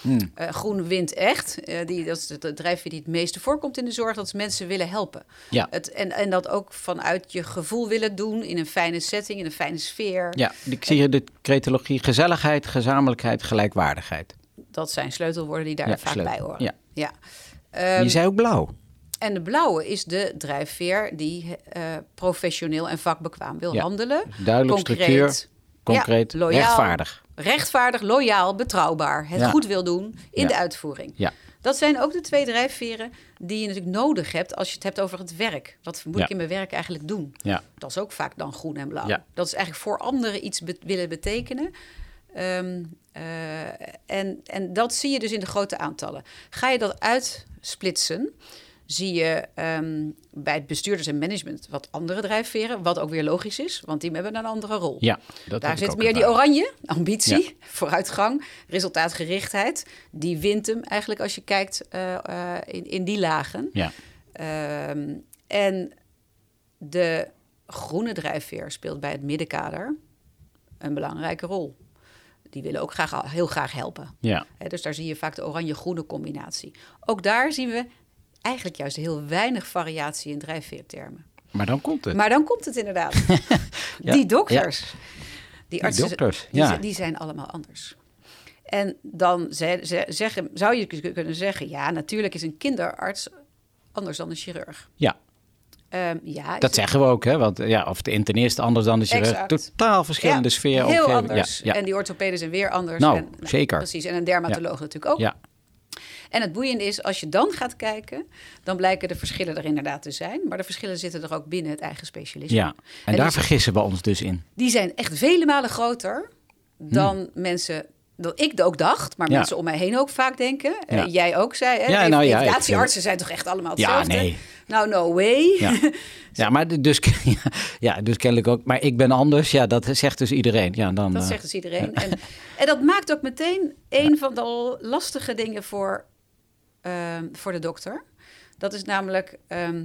Hmm. Eh, groen wint echt. Eh, die, dat is de, de drijfveer die het meeste voorkomt in de zorg. Dat is mensen willen helpen. Ja. Het, en, en dat ook vanuit je gevoel willen doen in een fijne setting, in een fijne sfeer. Ja, ik zie hier de cretologie gezelligheid, gezamenlijkheid, gelijkwaardigheid. Dat zijn sleutelwoorden die daar Ja, vaak sleutel. bij horen. Ja. Ja. je Ehm, zei ook blauw. En de blauwe is de drijfveer die eh, professioneel en vakbekwaam wil Ja. handelen. Duidelijk structuur, concreet, Ja, loyaal. rechtvaardig. Rechtvaardig, loyaal, betrouwbaar. Het Ja. goed wil doen in de uitvoering. Ja. Dat zijn ook de twee drijfveren die je natuurlijk nodig hebt als je het hebt over het werk. Wat moet Ja. ik in mijn werk eigenlijk doen? Ja. Dat is ook vaak dan groen en blauw. Ja. Dat is eigenlijk voor anderen iets be- willen betekenen. Ehm, eh, en, en dat zie je dus in de grote aantallen. Ga je dat uitsplitsen, zie je ehm, bij het bestuurders en management wat andere drijfveren. Wat ook weer logisch is, want die hebben een andere rol. Ja, dat Daar zit meer die oranje, ambitie, Ja. vooruitgang, resultaatgerichtheid. Die wint hem eigenlijk als je kijkt eh, eh, in, in die lagen. Ja, Ehm, en de groene drijfveer speelt bij het middenkader een belangrijke rol. Die willen ook graag, heel graag helpen. ja. Dus daar zie je vaak de oranje-groene combinatie. Ook daar zien we eigenlijk juist heel weinig variatie in drijfveertermen. Maar dan komt het. Maar dan komt het inderdaad. Ja, Die dokters. Die artsen, dokters, die, ja. zijn- die zijn allemaal anders. En dan ze- ze- zeggen, zou je kunnen zeggen... ja, natuurlijk is een kinderarts anders dan een chirurg. Ja, Ehm, ja, dat zeggen we ook. Hè? Want ja, of de internist anders dan de chirurg. Exact. Totaal verschillende Ja, sfeer. Heel omgeving. anders. Ja, ja. En die orthopeden zijn weer anders. Nou, en, zeker. Precies, en een dermatoloog natuurlijk ook. ja. En het boeiende is, als je dan gaat kijken... dan blijken de verschillen er inderdaad te zijn. Maar de verschillen zitten er ook binnen het eigen specialisme. ja. En, En daar dus- vergissen we ons dus in. Die zijn echt vele malen groter dan mensen... Dat ik ook dacht, maar Hmm. Ja. mensen om mij heen ook vaak denken. Eh, Ja. jij ook zei, hè? Ja, nou ja, zijn toch echt allemaal Ja, hetzelfde? nee. Nou, no way. Ja, ja maar dus, ja, dus kennelijk ook. Maar ik ben anders. Ja, dat zegt dus iedereen. Ja, dan, Dat eh, zegt dus iedereen. En, en dat maakt ook meteen een van de lastige dingen voor, ehm, voor de dokter. Dat is namelijk ehm,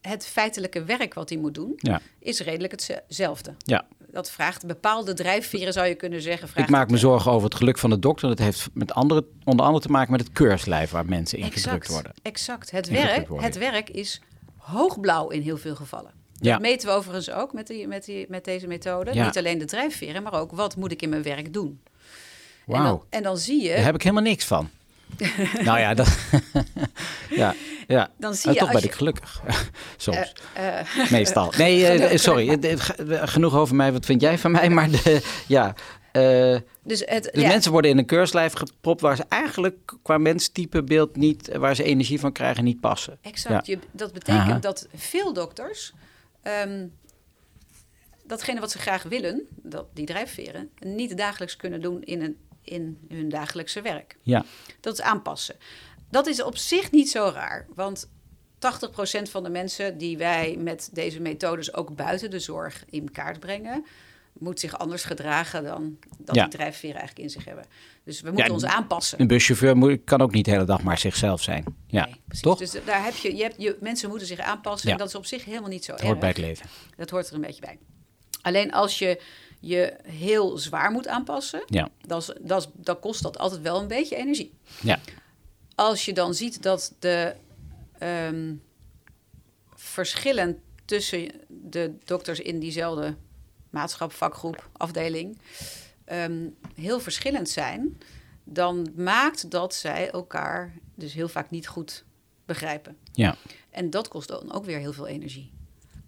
het feitelijke werk wat hij moet doen, Ja. is redelijk hetzelfde. ja. Dat vraagt bepaalde drijfveren, zou je kunnen zeggen. Ik maak me zorgen over het geluk van de dokter. Dat heeft met andere, onder andere te maken met het keurslijf waar mensen in exact, gedrukt worden. Exact. Het werk, het werk is hoogblauw in heel veel gevallen. Ja. Dat meten we overigens ook met, die, met, die, met deze methode. Ja. Niet alleen de drijfveren, maar ook wat moet ik in mijn werk doen. En Wauw. dan, en dan zie je... Daar heb ik helemaal niks van. nou ja, dat, ja, ja. Dan zie Maar je toch ben je- ik gelukkig. Soms. eh, Meestal. Nee, eh, sorry. Het- het- Genoeg over mij. Wat vind jij van mij? Maar de, ja, Eh, Dus, het, dus ja, mensen worden in een keurslijf gepropt waar ze eigenlijk qua menstype beeld niet, waar ze energie van krijgen, niet passen. Exact. Je, dat betekent Aha. dat veel dokters ehm, datgene wat ze graag willen, dat, die drijfveren, niet dagelijks kunnen doen in, een, in hun dagelijkse werk. Ja, Dat is aanpassen. Dat is op zich niet zo raar, want 80% van de mensen die wij met deze methodes ook buiten de zorg in kaart brengen, moet zich anders gedragen dan dat Ja. die drijfveren eigenlijk in zich hebben. Dus we moeten ons aanpassen. een buschauffeur moet, kan ook niet de hele dag maar zichzelf zijn. Ja, Nee, toch? Dus daar heb je, je, hebt, je, mensen moeten zich aanpassen. Ja. En dat is op zich helemaal niet zo het erg. hoort bij het leven. Dat hoort er een beetje bij. Alleen als je je heel zwaar moet aanpassen, Ja, dan, is- dan kost dat altijd wel een beetje energie. ja, Als je dan ziet dat de ehm, verschillen tussen de dokters in diezelfde maatschap, vakgroep, afdeling ehm, heel verschillend zijn, dan maakt dat zij elkaar dus heel vaak niet goed begrijpen. ja. En dat kost dan ook weer heel veel energie.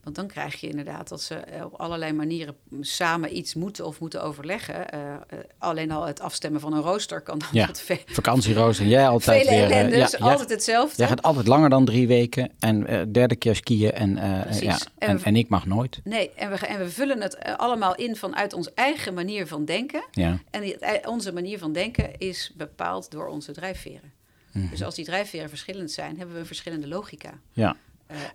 Want dan krijg je inderdaad dat ze eh, op allerlei manieren samen iets moeten of moeten overleggen. Eh, eh, alleen al het afstemmen van een rooster kan dan Ja. tot ve- Vakantieroos en jij altijd vele weer. ellende. ja, jij- altijd hetzelfde. Jij gaat altijd langer dan drie weken en derde keer skiën en, ja, En en, we- en ik mag nooit. Nee, en we, en we vullen het allemaal in vanuit onze eigen manier van denken. Ja, En die- onze manier van denken is bepaald door onze drijfveren. Mhm. Dus als die drijfveren verschillend zijn, hebben we een verschillende logica. ja.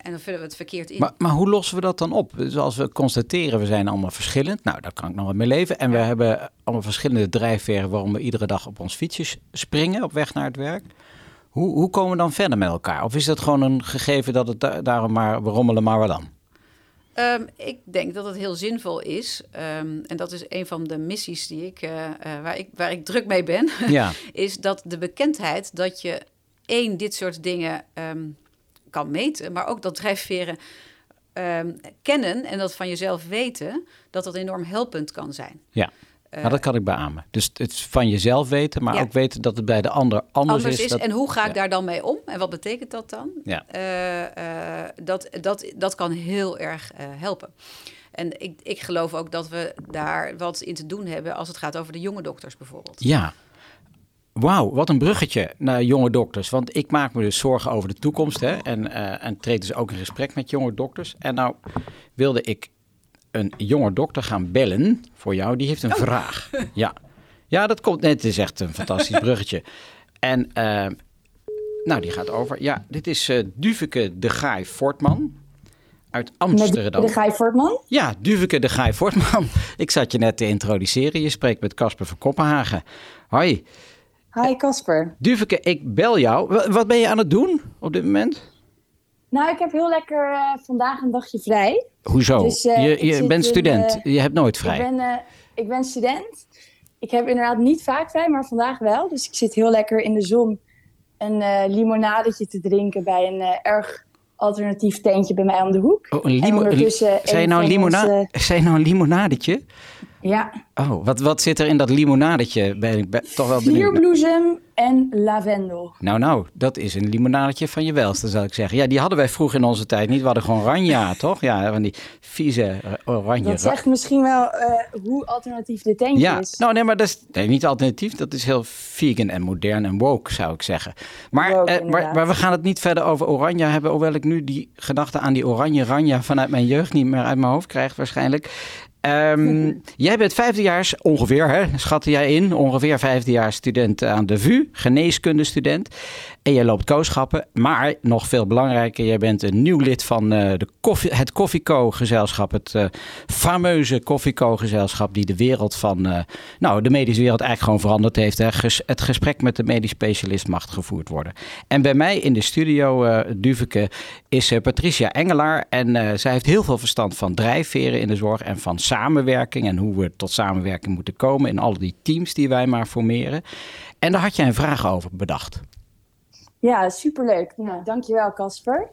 En dan vullen we het verkeerd in. Maar, maar hoe lossen we dat dan op? Dus als we constateren, we zijn allemaal verschillend. Nou, daar kan ik nog wat mee leven. En we hebben allemaal verschillende drijfveren waarom we iedere dag op ons fietsje springen op weg naar het werk. Hoe, hoe komen we dan verder met elkaar? Of is dat gewoon een gegeven dat het da- daarom maar, we rommelen maar wat dan? Ehm, ik denk dat het heel zinvol is. ehm, en dat is een van de missies die ik, eh, eh, waar, ik, waar ik druk mee ben. Ja, is dat de bekendheid dat je één, dit soort dingen ehm, kan meten. Maar ook dat drijfveren ehm, kennen en dat van jezelf weten. Dat dat enorm helpend kan zijn. ja. nou, dat kan ik beamen. Dus het is van jezelf weten, maar Ja. ook weten dat het bij de ander anders, Anders is, dat- en hoe ga ik ja. daar dan mee om? En wat betekent dat dan? Ja. Eh, eh, dat, dat, dat kan heel erg eh, helpen. En ik, ik geloof ook dat we daar wat in te doen hebben als het gaat over de jonge dokters bijvoorbeeld. Ja. Wauw, wat een bruggetje naar jonge dokters. Want ik maak me dus zorgen over de toekomst. Hè, en, eh, en treed dus ook in gesprek met jonge dokters. En nou wilde ik een jonge dokter gaan bellen voor jou. Die heeft een vraag. Ja. ja, dat komt net. Het is echt een fantastisch bruggetje. En eh, nou, die gaat over. Ja, dit is eh Duveke de Gaai Fortman uit Amsterdam. De Guy Fortman. Ja, Duveke de Gaai Fortman. Ik zat je net te introduceren. Je spreekt met Casper van Koppenhagen. Hoi. Hi Casper. Duveke, ik bel jou. Wa- Wat ben je aan het doen op dit moment? Nou, ik heb heel lekker eh, vandaag een dagje vrij. Hoezo? Dus, eh, je je bent student. eh, je hebt nooit vrij. Ik, ben, ik ben student. Ik heb inderdaad niet vaak vrij, maar vandaag wel. Dus ik zit heel lekker in de zon een eh, limonadetje te drinken bij een erg alternatief tentje bij mij om de hoek. Oh, een en limo- nou een, van limona nou een limonadetje? Ja, Oh, wat, wat zit er in dat limonadetje? Ben ik ben toch wel benieuwd. vierbloesem en lavendel. Nou, nou, dat is een limonadetje van je welste, zou ik zeggen. Ja, die hadden wij vroeger in onze tijd niet. We hadden gewoon ranja, toch? Ja, van die vieze eh, oranje. Dat zegt misschien wel eh, hoe alternatief dit tentje Ja, is. nou nee, maar dat is nee, niet alternatief. Dat is heel vegan en modern en woke, zou ik zeggen. Maar, Woke, eh, maar we gaan het niet verder over oranje hebben. Hoewel ik nu die gedachte aan die oranje ranja vanuit mijn jeugd niet meer uit mijn hoofd krijg waarschijnlijk. Ehm, jij bent vijfdejaars, ongeveer, hè, schatte jij in, ongeveer vijfdejaars student aan de VU, geneeskundestudent. En jij loopt kooschappen, maar nog veel belangrijker, jij bent een nieuw lid van eh, de koffie, het Koffieco-gezelschap. Het eh, fameuze Koffieco-gezelschap die de wereld van, eh, nou, de medische wereld eigenlijk gewoon veranderd heeft. Hè. Ges- het gesprek met de medisch specialist mag gevoerd worden. En bij mij in de studio, Duveke, is Patricia Engelaar. En zij heeft heel veel verstand van drijfveren in de zorg en van samenwerking. En hoe we tot samenwerking moeten komen in al die teams die wij maar formeren. En daar had jij een vraag over bedacht. Ja, superleuk. Nou, dankjewel Casper.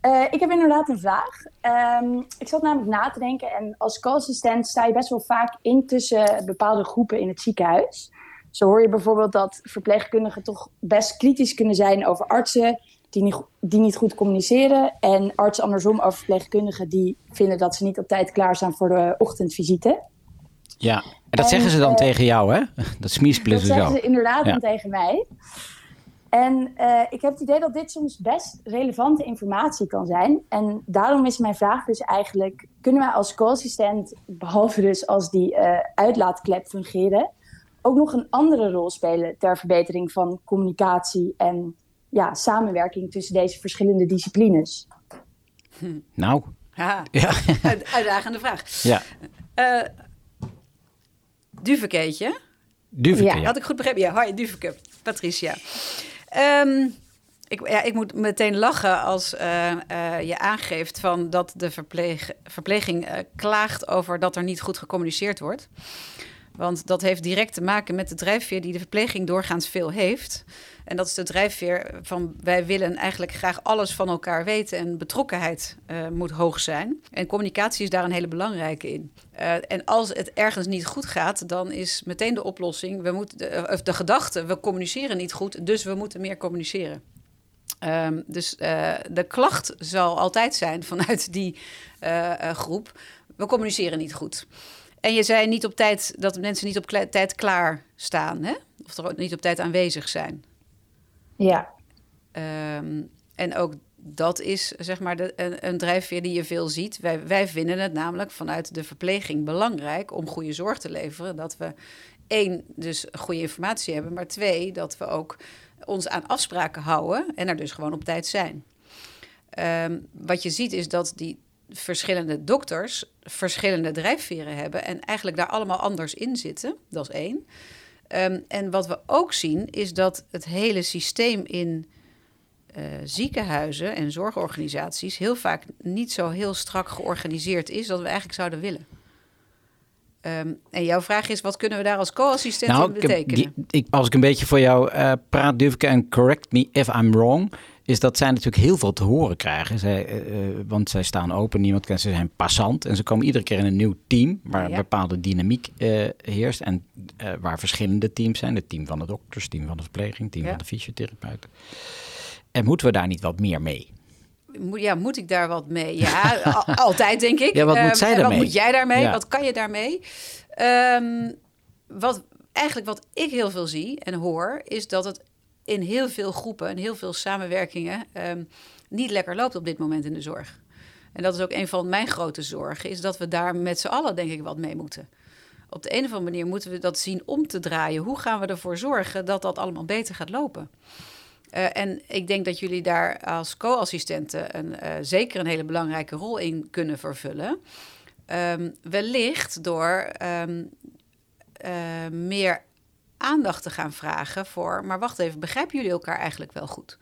Eh, ik heb inderdaad een vraag. Ehm, ik zat namelijk na te denken en als co-assistent sta je best wel vaak in tussen bepaalde groepen in het ziekenhuis. Zo hoor je bijvoorbeeld dat verpleegkundigen toch best kritisch kunnen zijn over artsen die niet, die niet goed communiceren. En artsen andersom over verpleegkundigen die vinden dat ze niet op tijd klaar zijn voor de ochtendvisite. Ja, en dat zeggen ze dan uh, tegen jou, hè? Dat smiesplissen zo. zo. Dat zeggen ze inderdaad Ja. dan tegen mij. En eh, ik heb het idee dat dit soms best relevante informatie kan zijn. En daarom is mijn vraag dus eigenlijk... kunnen wij als co-assistent, behalve dus als die eh, uitlaatklep fungeren... ook nog een andere rol spelen ter verbetering van communicatie... en ja, samenwerking tussen deze verschillende disciplines? Nou, Ja, ja. uit- uitdagende vraag. ja. Eh Duvekeetje. Duveke, Ja. ja. Had ik goed begrepen? Ja, hoi, Duveke. Patricia. Ehm, ik, ja, ik moet meteen lachen als eh, eh, je aangeeft van dat de verpleging eh, klaagt over dat er niet goed gecommuniceerd wordt. Want dat heeft direct te maken met de drijfveer die de verpleging doorgaans veel heeft. En dat is de drijfveer van wij willen eigenlijk graag alles van elkaar weten en betrokkenheid eh, moet hoog zijn. En communicatie is daar een hele belangrijke in. Eh, en als het ergens niet goed gaat, dan is meteen de oplossing, we moeten de, of de gedachte, we communiceren niet goed, dus we moeten meer communiceren. Ehm, dus eh, de klacht zal altijd zijn vanuit die eh, eh, groep, we communiceren niet goed. En je zei niet op tijd dat mensen niet op kla- tijd klaar staan, hè? of er ook niet op tijd aanwezig zijn. Ja, Ehm, en ook dat is zeg maar de, een, een drijfveer die je veel ziet. Wij, wij vinden het namelijk vanuit de verpleging belangrijk om goede zorg te leveren. Dat we één, dus goede informatie hebben, maar twee, dat we ook ons aan afspraken houden en er dus gewoon op tijd zijn. Ehm, wat je ziet is dat die verschillende dokters verschillende drijfveren hebben en eigenlijk daar allemaal anders in zitten. Dat is één. Ehm, en wat we ook zien is dat het hele systeem in eh, ziekenhuizen en zorgorganisaties heel vaak niet zo heel strak georganiseerd is dat we eigenlijk zouden willen. Ehm, en jouw vraag is, wat kunnen we daar als co-assistent in Nou, ik betekenen? die- ik, als ik een beetje voor jou eh, praat, Duveke, en correct me if I'm wrong, is dat zij natuurlijk heel veel te horen krijgen. Zij, eh, eh, want zij staan open, niemand kent ze, zijn passant. En ze komen iedere keer in een nieuw team waar een Ja. bepaalde dynamiek eh, heerst. En waar verschillende teams zijn. Het team van de dokters, team van de verpleging, team Ja. van de fysiotherapeuten. En moeten we daar niet wat meer mee? Ja, moet ik daar wat mee? Ja, al- altijd denk ik. Ja, wat moet Ehm, zij daarmee? Wat moet jij daarmee? Ja. Wat kan je daarmee? Ehm, wat, eigenlijk wat ik heel veel zie en hoor, is dat het in heel veel groepen en heel veel samenwerkingen ehm, niet lekker loopt op dit moment in de zorg. En dat is ook een van mijn grote zorgen, is dat we daar met z'n allen denk ik wat mee moeten. Op de een of andere manier moeten we dat zien om te draaien. Hoe gaan we ervoor zorgen dat dat allemaal beter gaat lopen? Eh, en ik denk dat jullie daar als co-assistenten eh, zeker een hele belangrijke rol in kunnen vervullen. Ehm, wellicht door ehm, eh, meer aandacht te gaan vragen voor. Maar wacht even, begrijpen jullie elkaar eigenlijk wel goed?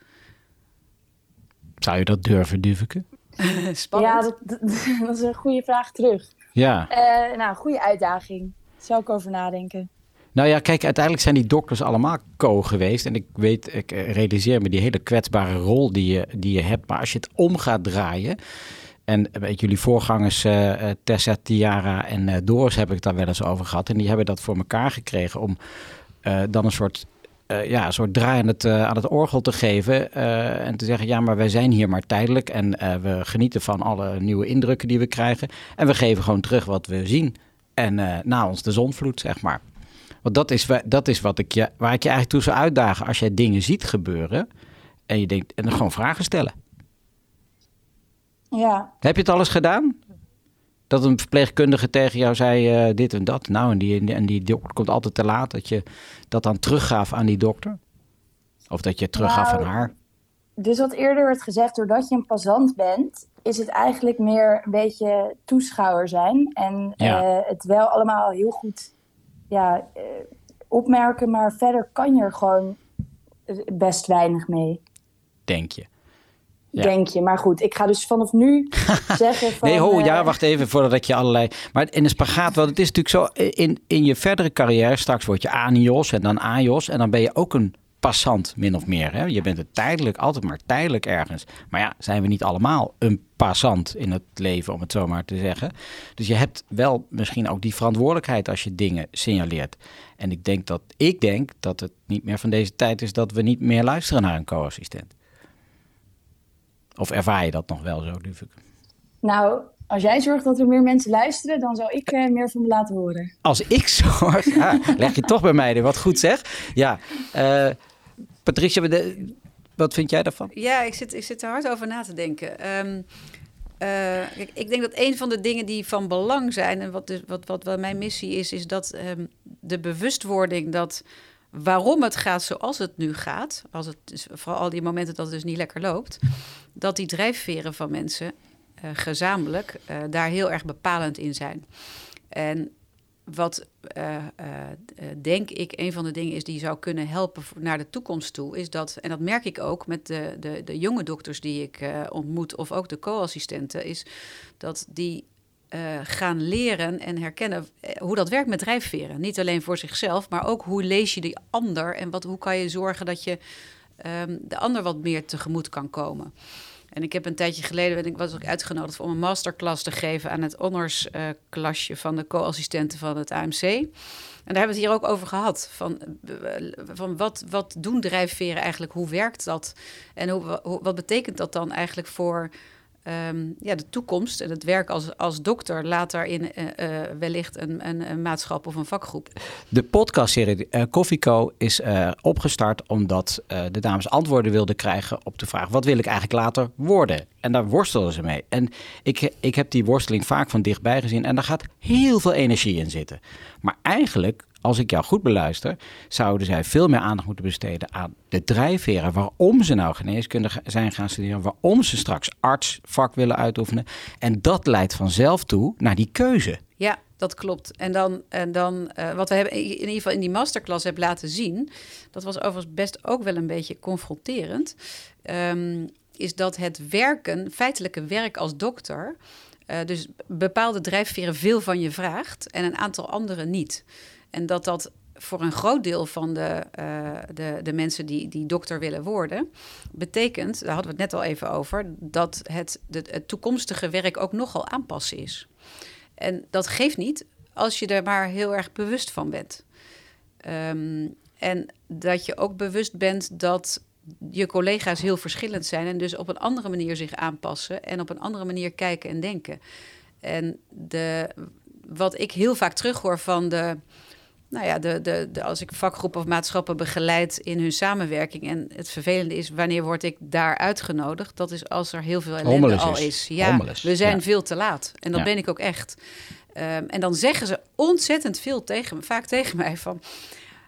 Zou je dat durven, Duveke? Spannend. ja dat, dat, dat is een goede vraag terug. Ja. Eh, nou, goede uitdaging. Zou ik over nadenken. Nou ja, kijk, uiteindelijk zijn die dokters allemaal co geweest. En ik weet, ik eh, realiseer me die hele kwetsbare rol die je, die je hebt. Maar als je het om gaat draaien. En weet jullie voorgangers eh, eh, Tessa, Tiara en eh, Doris heb ik daar wel eens over gehad. En die hebben dat voor elkaar gekregen om eh, dan een soort, eh, ja, een soort draai aan het, eh, aan het orgel te geven. eh, en te zeggen, ja, maar wij zijn hier maar tijdelijk. En eh, we genieten van alle nieuwe indrukken die we krijgen. En we geven gewoon terug wat we zien. En eh, na ons de zonvloed, zeg maar. Want dat is, dat is wat ik je, waar ik je eigenlijk toe zou uitdagen. Als jij dingen ziet gebeuren en je denkt, en dan gewoon vragen stellen. Ja, Heb je het al eens gedaan? Dat een verpleegkundige tegen jou zei eh, dit en dat. Nou, en die, en die dokter komt altijd te laat. Dat je dat dan teruggaf aan die dokter? Of dat je het teruggaf Nou, aan haar? dus wat eerder werd gezegd, doordat je een passant bent, is het eigenlijk meer een beetje toeschouwer zijn. En Ja. eh, het wel allemaal heel goed ja, eh, opmerken, maar verder kan je er gewoon best weinig mee, Denk je. Ja. denk je. Maar goed, ik ga dus vanaf nu zeggen van... Nee, ho, ja, eh, wacht even voordat ik je allerlei. Maar in een spagaat, want het is natuurlijk zo. In, in je verdere carrière, straks word je ANIOS en dan AJOS. En dan ben je ook een passant, min of meer. Hè? Je bent het tijdelijk, altijd maar tijdelijk ergens. Maar ja, zijn we niet allemaal een passant in het leven, om het zo maar te zeggen. Dus je hebt wel misschien ook die verantwoordelijkheid als je dingen signaleert. En ik denk dat, ik denk dat het niet meer van deze tijd is dat we niet meer luisteren naar een co-assistent. Of ervaar je dat nog wel zo, Duvik? Nou, als jij zorgt dat er meer mensen luisteren, dan zal ik uh, meer van me laten horen. Als ik zorg, leg je toch bij mij wat goed zeg. Ja, uh, Patricia, wat vind jij daarvan? Ja, ik zit, ik zit er hard over na te denken. Um, uh, ik denk dat een van de dingen die van belang zijn en wat, dus, wat, wat, wat mijn missie is, is dat um, de bewustwording dat waarom het gaat zoals het nu gaat, als het, vooral al die momenten dat het dus niet lekker loopt, dat die drijfveren van mensen uh, gezamenlijk uh, daar heel erg bepalend in zijn. En wat uh, denk ik een van de dingen is die zou kunnen helpen naar de toekomst toe, is dat, en dat merk ik ook met de, de, de jonge dokters die ik ontmoet, of ook de co-assistenten, is dat die gaan leren en herkennen hoe dat werkt met drijfveren. Niet alleen voor zichzelf, maar ook hoe lees je die ander en wat, hoe kan je zorgen dat je um, de ander wat meer tegemoet kan komen. En ik heb een tijdje geleden, ik, was ook uitgenodigd om een masterclass te geven aan het honorsklasje van de co-assistenten van het AMC. En daar hebben we het hier ook over gehad. Van, van wat, wat doen drijfveren eigenlijk? Hoe werkt dat? En hoe, wat betekent dat dan eigenlijk voor um, ja, de toekomst en het werk als, als dokter later in uh, uh, wellicht een, een, een, maatschap of een vakgroep. De podcastserie uh, Coffeeco is opgestart omdat de dames antwoorden wilden krijgen op de vraag: wat wil ik eigenlijk later worden? En daar worstelden ze mee. En ik, ik heb die worsteling vaak van dichtbij gezien en daar gaat heel veel energie in zitten. Maar eigenlijk als ik jou goed beluister, zouden zij veel meer aandacht moeten besteden aan de drijfveren. Waarom ze nou geneeskunde zijn gaan studeren, waarom ze straks artsvak willen uitoefenen. En dat leidt vanzelf toe naar die keuze. Ja, dat klopt. En dan, en dan uh, wat we hebben in ieder geval in die masterclass hebben laten zien, dat was overigens best ook wel een beetje confronterend, um, is dat het werken, feitelijke werk als dokter, uh, dus bepaalde drijfveren veel van je vraagt en een aantal andere niet. En dat dat voor een groot deel van de, uh, de, de mensen die, die dokter willen worden, betekent, daar hadden we het net al even over, dat het, het toekomstige werk ook nogal aanpassen is. En dat geeft niet als je er maar heel erg bewust van bent. Um, en dat je ook bewust bent dat je collega's heel verschillend zijn en dus op een andere manier zich aanpassen en op een andere manier kijken en denken. En de, wat ik heel vaak terughoor van de nou ja, de, de, de, als ik vakgroepen of maatschappen begeleid in hun samenwerking. En het vervelende is, wanneer word ik daar uitgenodigd? Dat is als er heel veel ellende al is. Ja, we zijn veel te laat. En dat ben ik ook echt. Um, en dan zeggen ze ontzettend veel tegen me, vaak tegen mij van...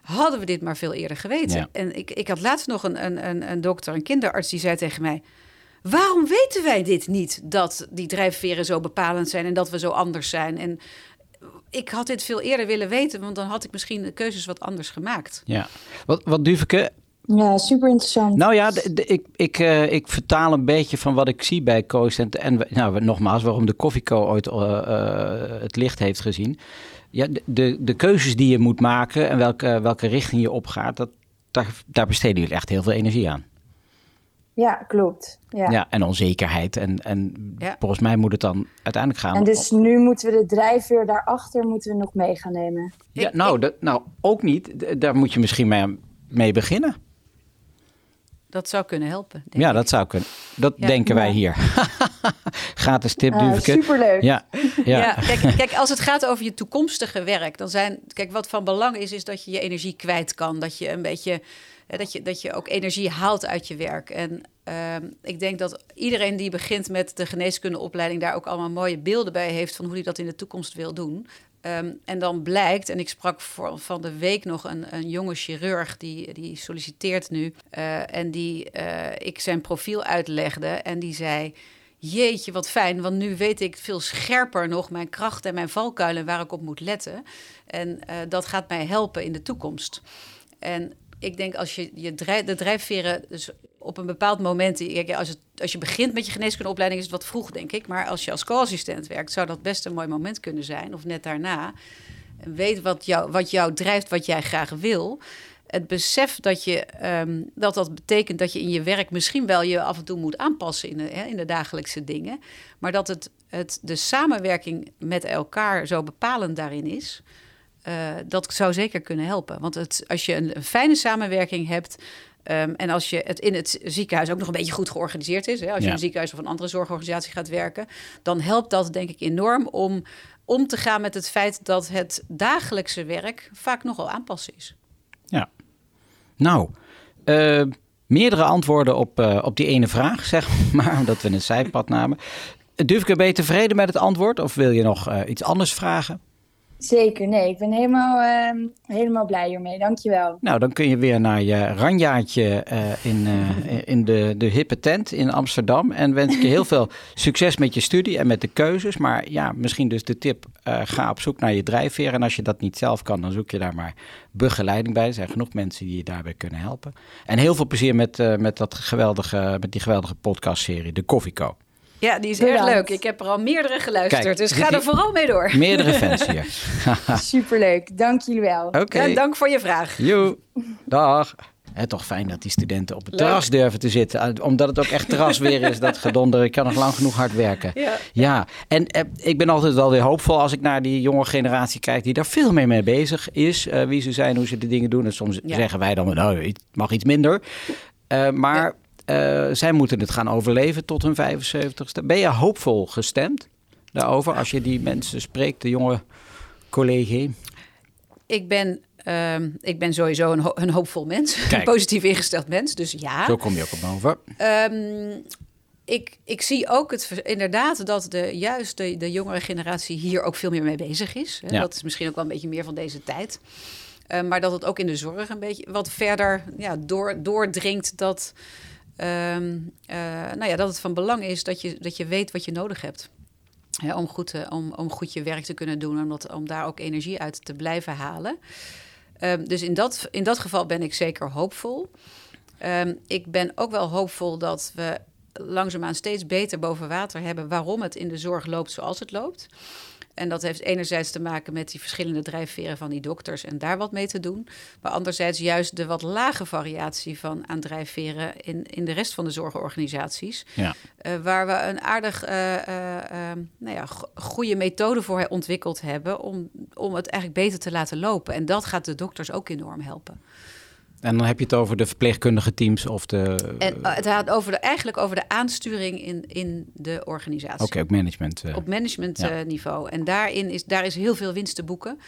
Hadden we dit maar veel eerder geweten? Ja. En ik, ik had laatst nog een, een, een, een dokter, een kinderarts, die zei tegen mij... Waarom weten wij dit niet, dat die drijfveren zo bepalend zijn en dat we zo anders zijn? En ik had dit veel eerder willen weten, want dan had ik misschien de keuzes wat anders gemaakt. Ja, wat, wat Duveke, ja, super interessant. Nou ja, ik, ik, uh, ik vertaal een beetje van wat ik zie bij Coast. En, en nou, nogmaals, waarom de Koffieco ooit uh, uh, het licht heeft gezien. Ja, de, de, de, keuzes die je moet maken en welke, welke richting je opgaat, dat, daar, daar besteden jullie echt heel veel energie aan. Ja, klopt. Ja, ja en onzekerheid. En, en ja. volgens mij moet het dan uiteindelijk gaan. En dus nu moeten we de drijfveer daarachter moeten we nog mee gaan nemen. Ja, nou, dat, nou ook niet. Daar moet je misschien mee, mee beginnen. Dat zou kunnen helpen. ja, dat zou kunnen. Dat ja. denken wij hier. Gratis tip, uh, Superleuk. Ja, ja. ja kijk, kijk, als het gaat over je toekomstige werk, dan zijn. Kijk, wat van belang is, is dat je je energie kwijt kan. Dat je een beetje dat, je, dat je ook energie haalt uit je werk. En uh, ik denk dat iedereen die begint met de geneeskundeopleiding daar ook allemaal mooie beelden bij heeft van hoe hij dat in de toekomst wil doen. Um, en dan blijkt, en ik sprak voor, van de week nog een, een jonge chirurg die, die solliciteert nu. Uh, en die uh, ik zijn profiel uitlegde. En die zei: Jeetje, wat fijn, want nu weet ik veel scherper nog mijn krachten en mijn valkuilen waar ik op moet letten. En uh, dat gaat mij helpen in de toekomst. En ik denk als je, je de drijfveren dus op een bepaald moment... Als, het, als je begint met je geneeskundeopleiding is het wat vroeg, denk ik. Maar als je als co-assistent werkt, zou dat best een mooi moment kunnen zijn. Of net daarna. En weet wat jou, wat jou drijft, wat jij graag wil. Het besef dat, je, um, dat dat betekent dat je in je werk misschien wel je af en toe moet aanpassen in de, hè, in de dagelijkse dingen. Maar dat het, het, de samenwerking met elkaar zo bepalend daarin is... Uh, dat zou zeker kunnen helpen. Want het, als je een, een fijne samenwerking hebt, Ehm, en als je het in het ziekenhuis ook nog een beetje goed georganiseerd is, hè, als je Ja. in een ziekenhuis of een andere zorgorganisatie gaat werken, dan helpt dat denk ik enorm om om te gaan met het feit dat het dagelijkse werk vaak nogal aanpassen is. Ja. Nou, eh, meerdere antwoorden op, eh, op die ene vraag, zeg maar, omdat we een zijpad namen. Durf ik er ben je tevreden met het antwoord of wil je nog eh, iets anders vragen? Zeker, nee. Ik ben helemaal, ehm, helemaal blij hiermee. Dankjewel. Nou, dan kun je weer naar je ranjaatje eh, in, eh, in de, de hippe tent in Amsterdam. En wens ik je heel veel succes met je studie en met de keuzes. Maar ja, misschien dus de tip, eh, ga op zoek naar je drijfveer. En als je dat niet zelf kan, dan zoek je daar maar begeleiding bij. Er zijn genoeg mensen die je daarbij kunnen helpen. En heel veel plezier met, met, dat geweldige, met die geweldige podcastserie, De Koffieco. Ja, die is Bedankt. erg leuk. Ik heb er al meerdere geluisterd, Kijk, dus ga die- er vooral mee door. Meerdere fans hier. Superleuk. Dank jullie wel. Oké. Ja, dank voor je vraag. Joe, dag. Het toch fijn dat die studenten op het Leuk. terras durven te zitten. Uh, Omdat het ook echt terrasweer is, dat gedonder. Ik kan nog lang genoeg hard werken. Ja. Ja, en eh, ik ben altijd wel weer hoopvol als ik naar die jonge generatie kijk... die daar veel meer mee bezig is. eh, wie ze zijn, hoe ze de dingen doen. En soms Ja. zeggen wij dan, nou, het mag iets minder. Eh, maar eh, zij moeten het gaan overleven tot hun 75ste. Ben je hoopvol gestemd daarover als je die mensen spreekt, de jonge collega? Ik ben, ehm, ik ben sowieso een, ho- een hoopvol mens, een positief ingesteld mens, dus ja. Zo kom je ook op boven. Ehm, ik, ik zie ook het, inderdaad dat de, juist de, de jongere generatie hier ook veel meer mee bezig is. Hè. Ja. Dat is misschien ook wel een beetje meer van deze tijd. Eh, maar dat het ook in de zorg een beetje wat verder ja, door, doordringt dat, ehm, eh, nou ja, dat het van belang is dat je, dat je weet wat je nodig hebt. Om, goed, te- om, om goed je werk te kunnen doen, om, dat, om daar ook energie uit te blijven halen. Ehm, dus in dat, in dat geval ben ik zeker hoopvol. Ehm, ik ben ook wel hoopvol dat we langzaamaan steeds beter boven water hebben waarom het in de zorg loopt zoals het loopt. En dat heeft enerzijds te maken met die verschillende drijfveren van die dokters en daar wat mee te doen. Maar anderzijds juist de wat lage variatie van aan drijfveren in, in de rest van de zorgorganisaties. Ja. Eh, waar we een aardig eh, eh, eh, nou ja, go- goede methode voor ontwikkeld hebben om, om het eigenlijk beter te laten lopen. En dat gaat de dokters ook enorm helpen. En dan heb je het over de verpleegkundige teams of de... En eh, het gaat over de, eigenlijk over de aansturing in, in de organisatie. Oké, ook management. eh. Op managementniveau. en daarin is, daar is heel veel winst te boeken.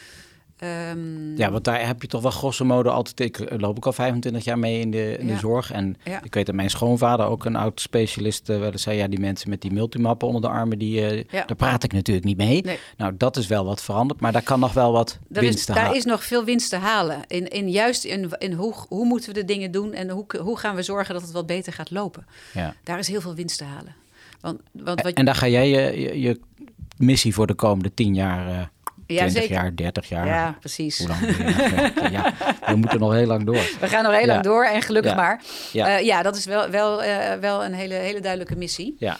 Ehm, Ja, want daar heb je toch wel grosso modo altijd... Ik loop ik al 25 jaar mee in de, in de zorg. En Ja. ik weet dat mijn schoonvader, ook een oud specialist... eh, wel eens zei, ja, die mensen met die multimappen onder de armen... Die, eh, Ja. daar praat ik natuurlijk niet mee. Nee. Nou, dat is wel wat veranderd. Maar daar kan nog wel wat Daar, winst is, te daar halen. is nog veel winst te halen. In, in juist in, in hoe, hoe moeten we de dingen doen en hoe, hoe gaan we zorgen dat het wat beter gaat lopen. Ja. Daar is heel veel winst te halen. Want, want wat, En daar ga jij je, je, je missie voor de komende 10 jaar... eh ja, 20 zeker. jaar, 30 jaar. Ja, precies. Hoe lang? ja, we moeten nog heel lang door. We gaan nog heel lang door en gelukkig maar. Ja. Ja, ja dat is wel, wel, eh, wel een hele, hele duidelijke missie. Ja.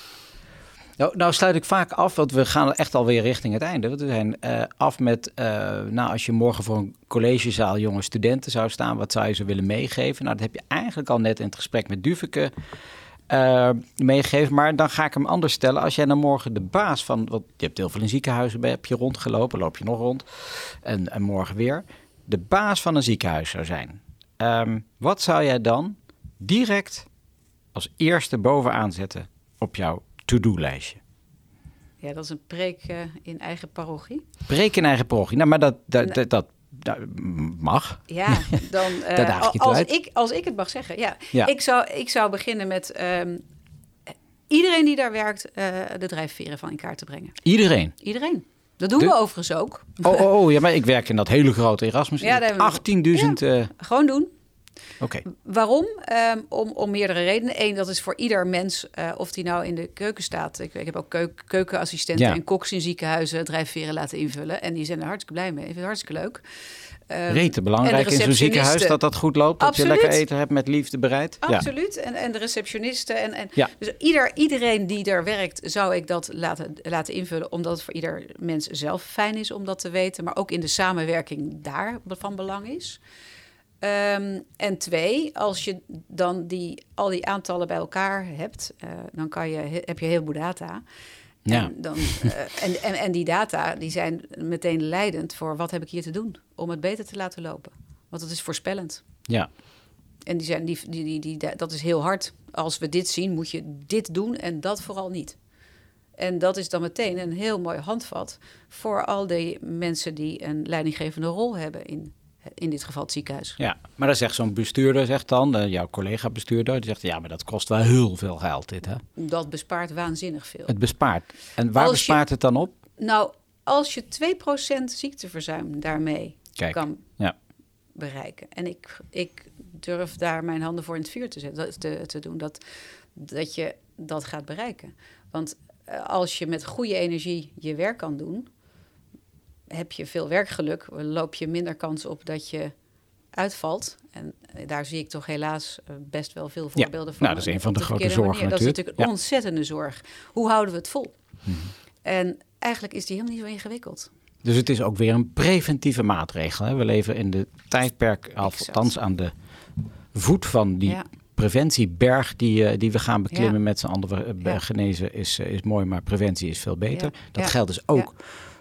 Nou, nou sluit ik vaak af, want we gaan echt alweer richting het einde. Want we zijn eh, af met, eh, nou als je morgen voor een collegezaal jonge studenten zou staan, wat zou je ze willen meegeven? Nou, dat heb je eigenlijk al net in het gesprek met Duveke eh, meegegeven. Maar dan ga ik hem anders stellen. Als jij dan morgen de baas van, want je hebt heel veel in ziekenhuizen, heb je rondgelopen, loop je nog rond. En, en morgen weer. De baas van een ziekenhuis zou zijn. Ehm, wat zou jij dan direct als eerste bovenaan zetten op jouw to-do-lijstje? Ja, dat is een preek eh, in eigen parochie. Preek in eigen parochie. Nou, maar dat, dat, dat, dat, mag. Ja, dan eh, als, ik, als ik het mag zeggen. Ja. Ja. Ik, zou, ik zou beginnen met ehm, iedereen die daar werkt, eh, de drijfveren van in kaart te brengen. Iedereen. Iedereen. Dat doen De- we overigens ook. Oh, oh, oh, ja, maar ik werk in dat hele grote Erasmus. Ja, daar hebben we- 18.000. eh, Gewoon doen. Oké. Waarom? Ehm, om, om meerdere redenen. Eén, dat is voor ieder mens, eh, of die nou in de keuken staat. Ik, ik heb ook keuk- keukenassistenten Ja. en koks in ziekenhuizen drijfveren laten invullen. En die zijn er hartstikke blij mee. Ik vind het hartstikke leuk. Rete belangrijk in zo'n ziekenhuis dat dat goed loopt. Dat je Absoluut. lekker eten hebt met liefde bereid. Ja. Absoluut. En, en de receptionisten. En, en Ja. Dus ieder, iedereen die daar werkt, zou ik dat laten, laten invullen. Omdat het voor ieder mens zelf fijn is om dat te weten. Maar ook in de samenwerking daar van belang is. Ehm, en twee, als je dan die, al die aantallen bij elkaar hebt, eh, dan kan je, heb je heel veel data. Ja. En, dan, eh, en, en, en die data die zijn meteen leidend voor wat heb ik hier te doen om het beter te laten lopen. Want het is voorspellend. ja. En die zijn, die, die, die, die, dat is heel hard. Als we dit zien, moet je dit doen en dat vooral niet. En dat is dan meteen een heel mooi handvat voor al die mensen die een leidinggevende rol hebben in, in dit geval het ziekenhuis. Ja, maar dan zegt zo'n bestuurder, zegt dan, eh, jouw collega-bestuurder, die zegt ja, maar dat kost wel heel veel geld dit hè. Dat bespaart waanzinnig veel. Het bespaart. En waar bespaart het dan op? Nou, als je 2% ziekteverzuim daarmee Kijk, kan ja. bereiken. En ik, ik durf daar mijn handen voor in het vuur te, zetten, te doen. Dat, dat je dat gaat bereiken. Want eh, als je met goede energie je werk kan doen, heb je veel werkgeluk, loop je minder kans op dat je uitvalt. En eh, daar zie ik toch helaas eh, best wel veel voorbeelden van. nou, dat is een van de grote zorgen manier. Dat is natuurlijk. natuurlijk een Ja. ontzettende zorg. Hoe houden we het vol? Mhm. En eigenlijk is die helemaal niet zo ingewikkeld. Dus het is ook weer een preventieve maatregel. Hè? We leven in de tijdperk, althans aan de voet van die Ja. preventieberg die, eh, die we gaan beklimmen met z'n allen. Ja. Genezen is, is mooi, maar preventie is veel beter. Dat geldt dus ook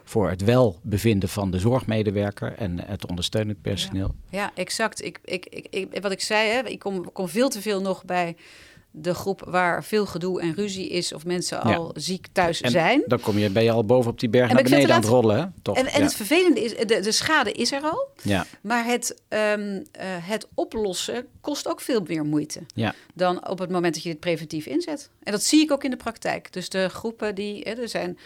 voor het welbevinden van de zorgmedewerker en het ondersteunend personeel. Ja, exact. Ik, ik, ik, ik- wat ik zei, hè, ik kom, kom veel te veel nog bij de groep waar veel gedoe en ruzie is of mensen al ziek thuis En zijn. dan kom je, ben je al boven op die berg En naar beneden aan het rollen. Hè? Toch? En, en ja. het vervelende is, de, de schade is er al, ja. maar het, ehm, eh, het oplossen kost ook veel meer moeite Ja. dan op het moment dat je dit preventief inzet. En dat zie ik ook in de praktijk. Dus de groepen die, hè, er zijn...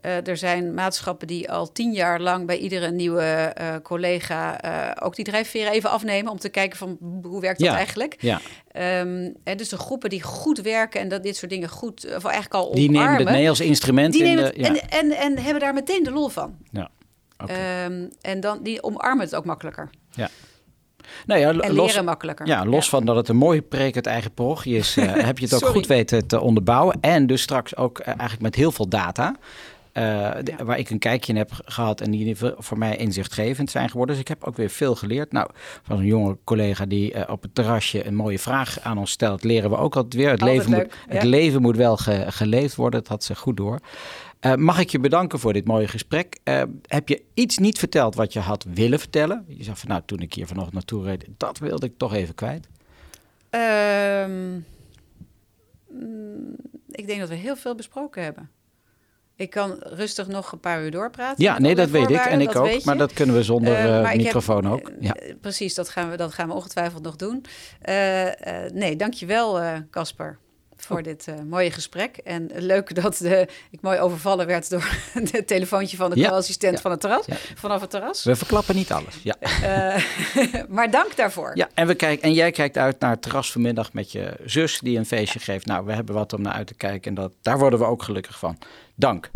eh, er zijn maatschappen die al tien jaar lang bij iedere nieuwe eh, collega eh, ook die drijfveren even afnemen om te kijken van hoe werkt dat Ja. eigenlijk. ja. Ehm, hè, dus de groepen die goed werken en dat dit soort dingen goed, of eigenlijk al Die nemen omarmen, het mee als instrument. die in nemen de, het, ja. en, en, en hebben daar meteen de lol van. ja. Ehm, en dan die omarmen het ook makkelijker. nou ja, En los, leren makkelijker. Ja, los van dat het een mooie preek het eigen parochie is, heb je het ook goed weten te onderbouwen. En dus straks ook eigenlijk met heel veel data. Eh, de-. Waar ik een kijkje in heb gehad en die voor- mij inzichtgevend zijn geworden. Dus ik heb ook weer veel geleerd. Nou, van een jonge collega die eh, op het terrasje een mooie vraag aan ons stelt, leren we ook altijd weer. Het, Altijd leven, moet, het leven moet wel ge- geleefd worden. Dat had ze goed door. Eh, mag ik je bedanken voor dit mooie gesprek? Heb je iets niet verteld wat je had willen vertellen? Je zegt van nou, toen ik hier vanochtend naartoe reed, dat wilde ik toch even kwijt. Ehm, mm, ik denk dat we heel veel besproken hebben. Ik kan rustig nog een paar uur doorpraten. Ja, nee, dat weet ik. En ik ook. Maar dat kunnen we zonder Eh, eh, heb- microfoon ook. Ja. Eh, Precies, dat gaan, we, dat gaan we ongetwijfeld nog doen. Eh, nee, dankjewel Casper voor dit eh, mooie gesprek. En leuk dat de, ik mooi overvallen werd door het telefoontje van de Ja. co-assistent Ja. van het terras, Ja. vanaf het terras. We verklappen niet alles. Ja. Eh, maar dank daarvoor. ja, en, we kijken, en jij kijkt uit naar het terras vanmiddag met je zus die een feestje geeft. Nou, we hebben wat om naar uit te kijken en dat, daar worden we ook gelukkig van. Dank.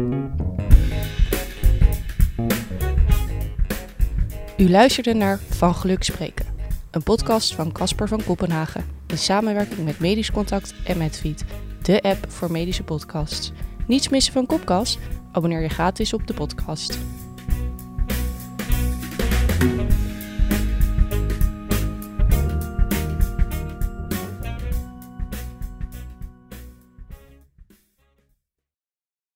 U luisterde naar Van Geluk Spreken, een podcast van Casper van Kopenhagen in samenwerking met Medisch Contact en Medfeed, de app voor medische podcasts. Niets missen van Kopkast? Abonneer je gratis op de podcast.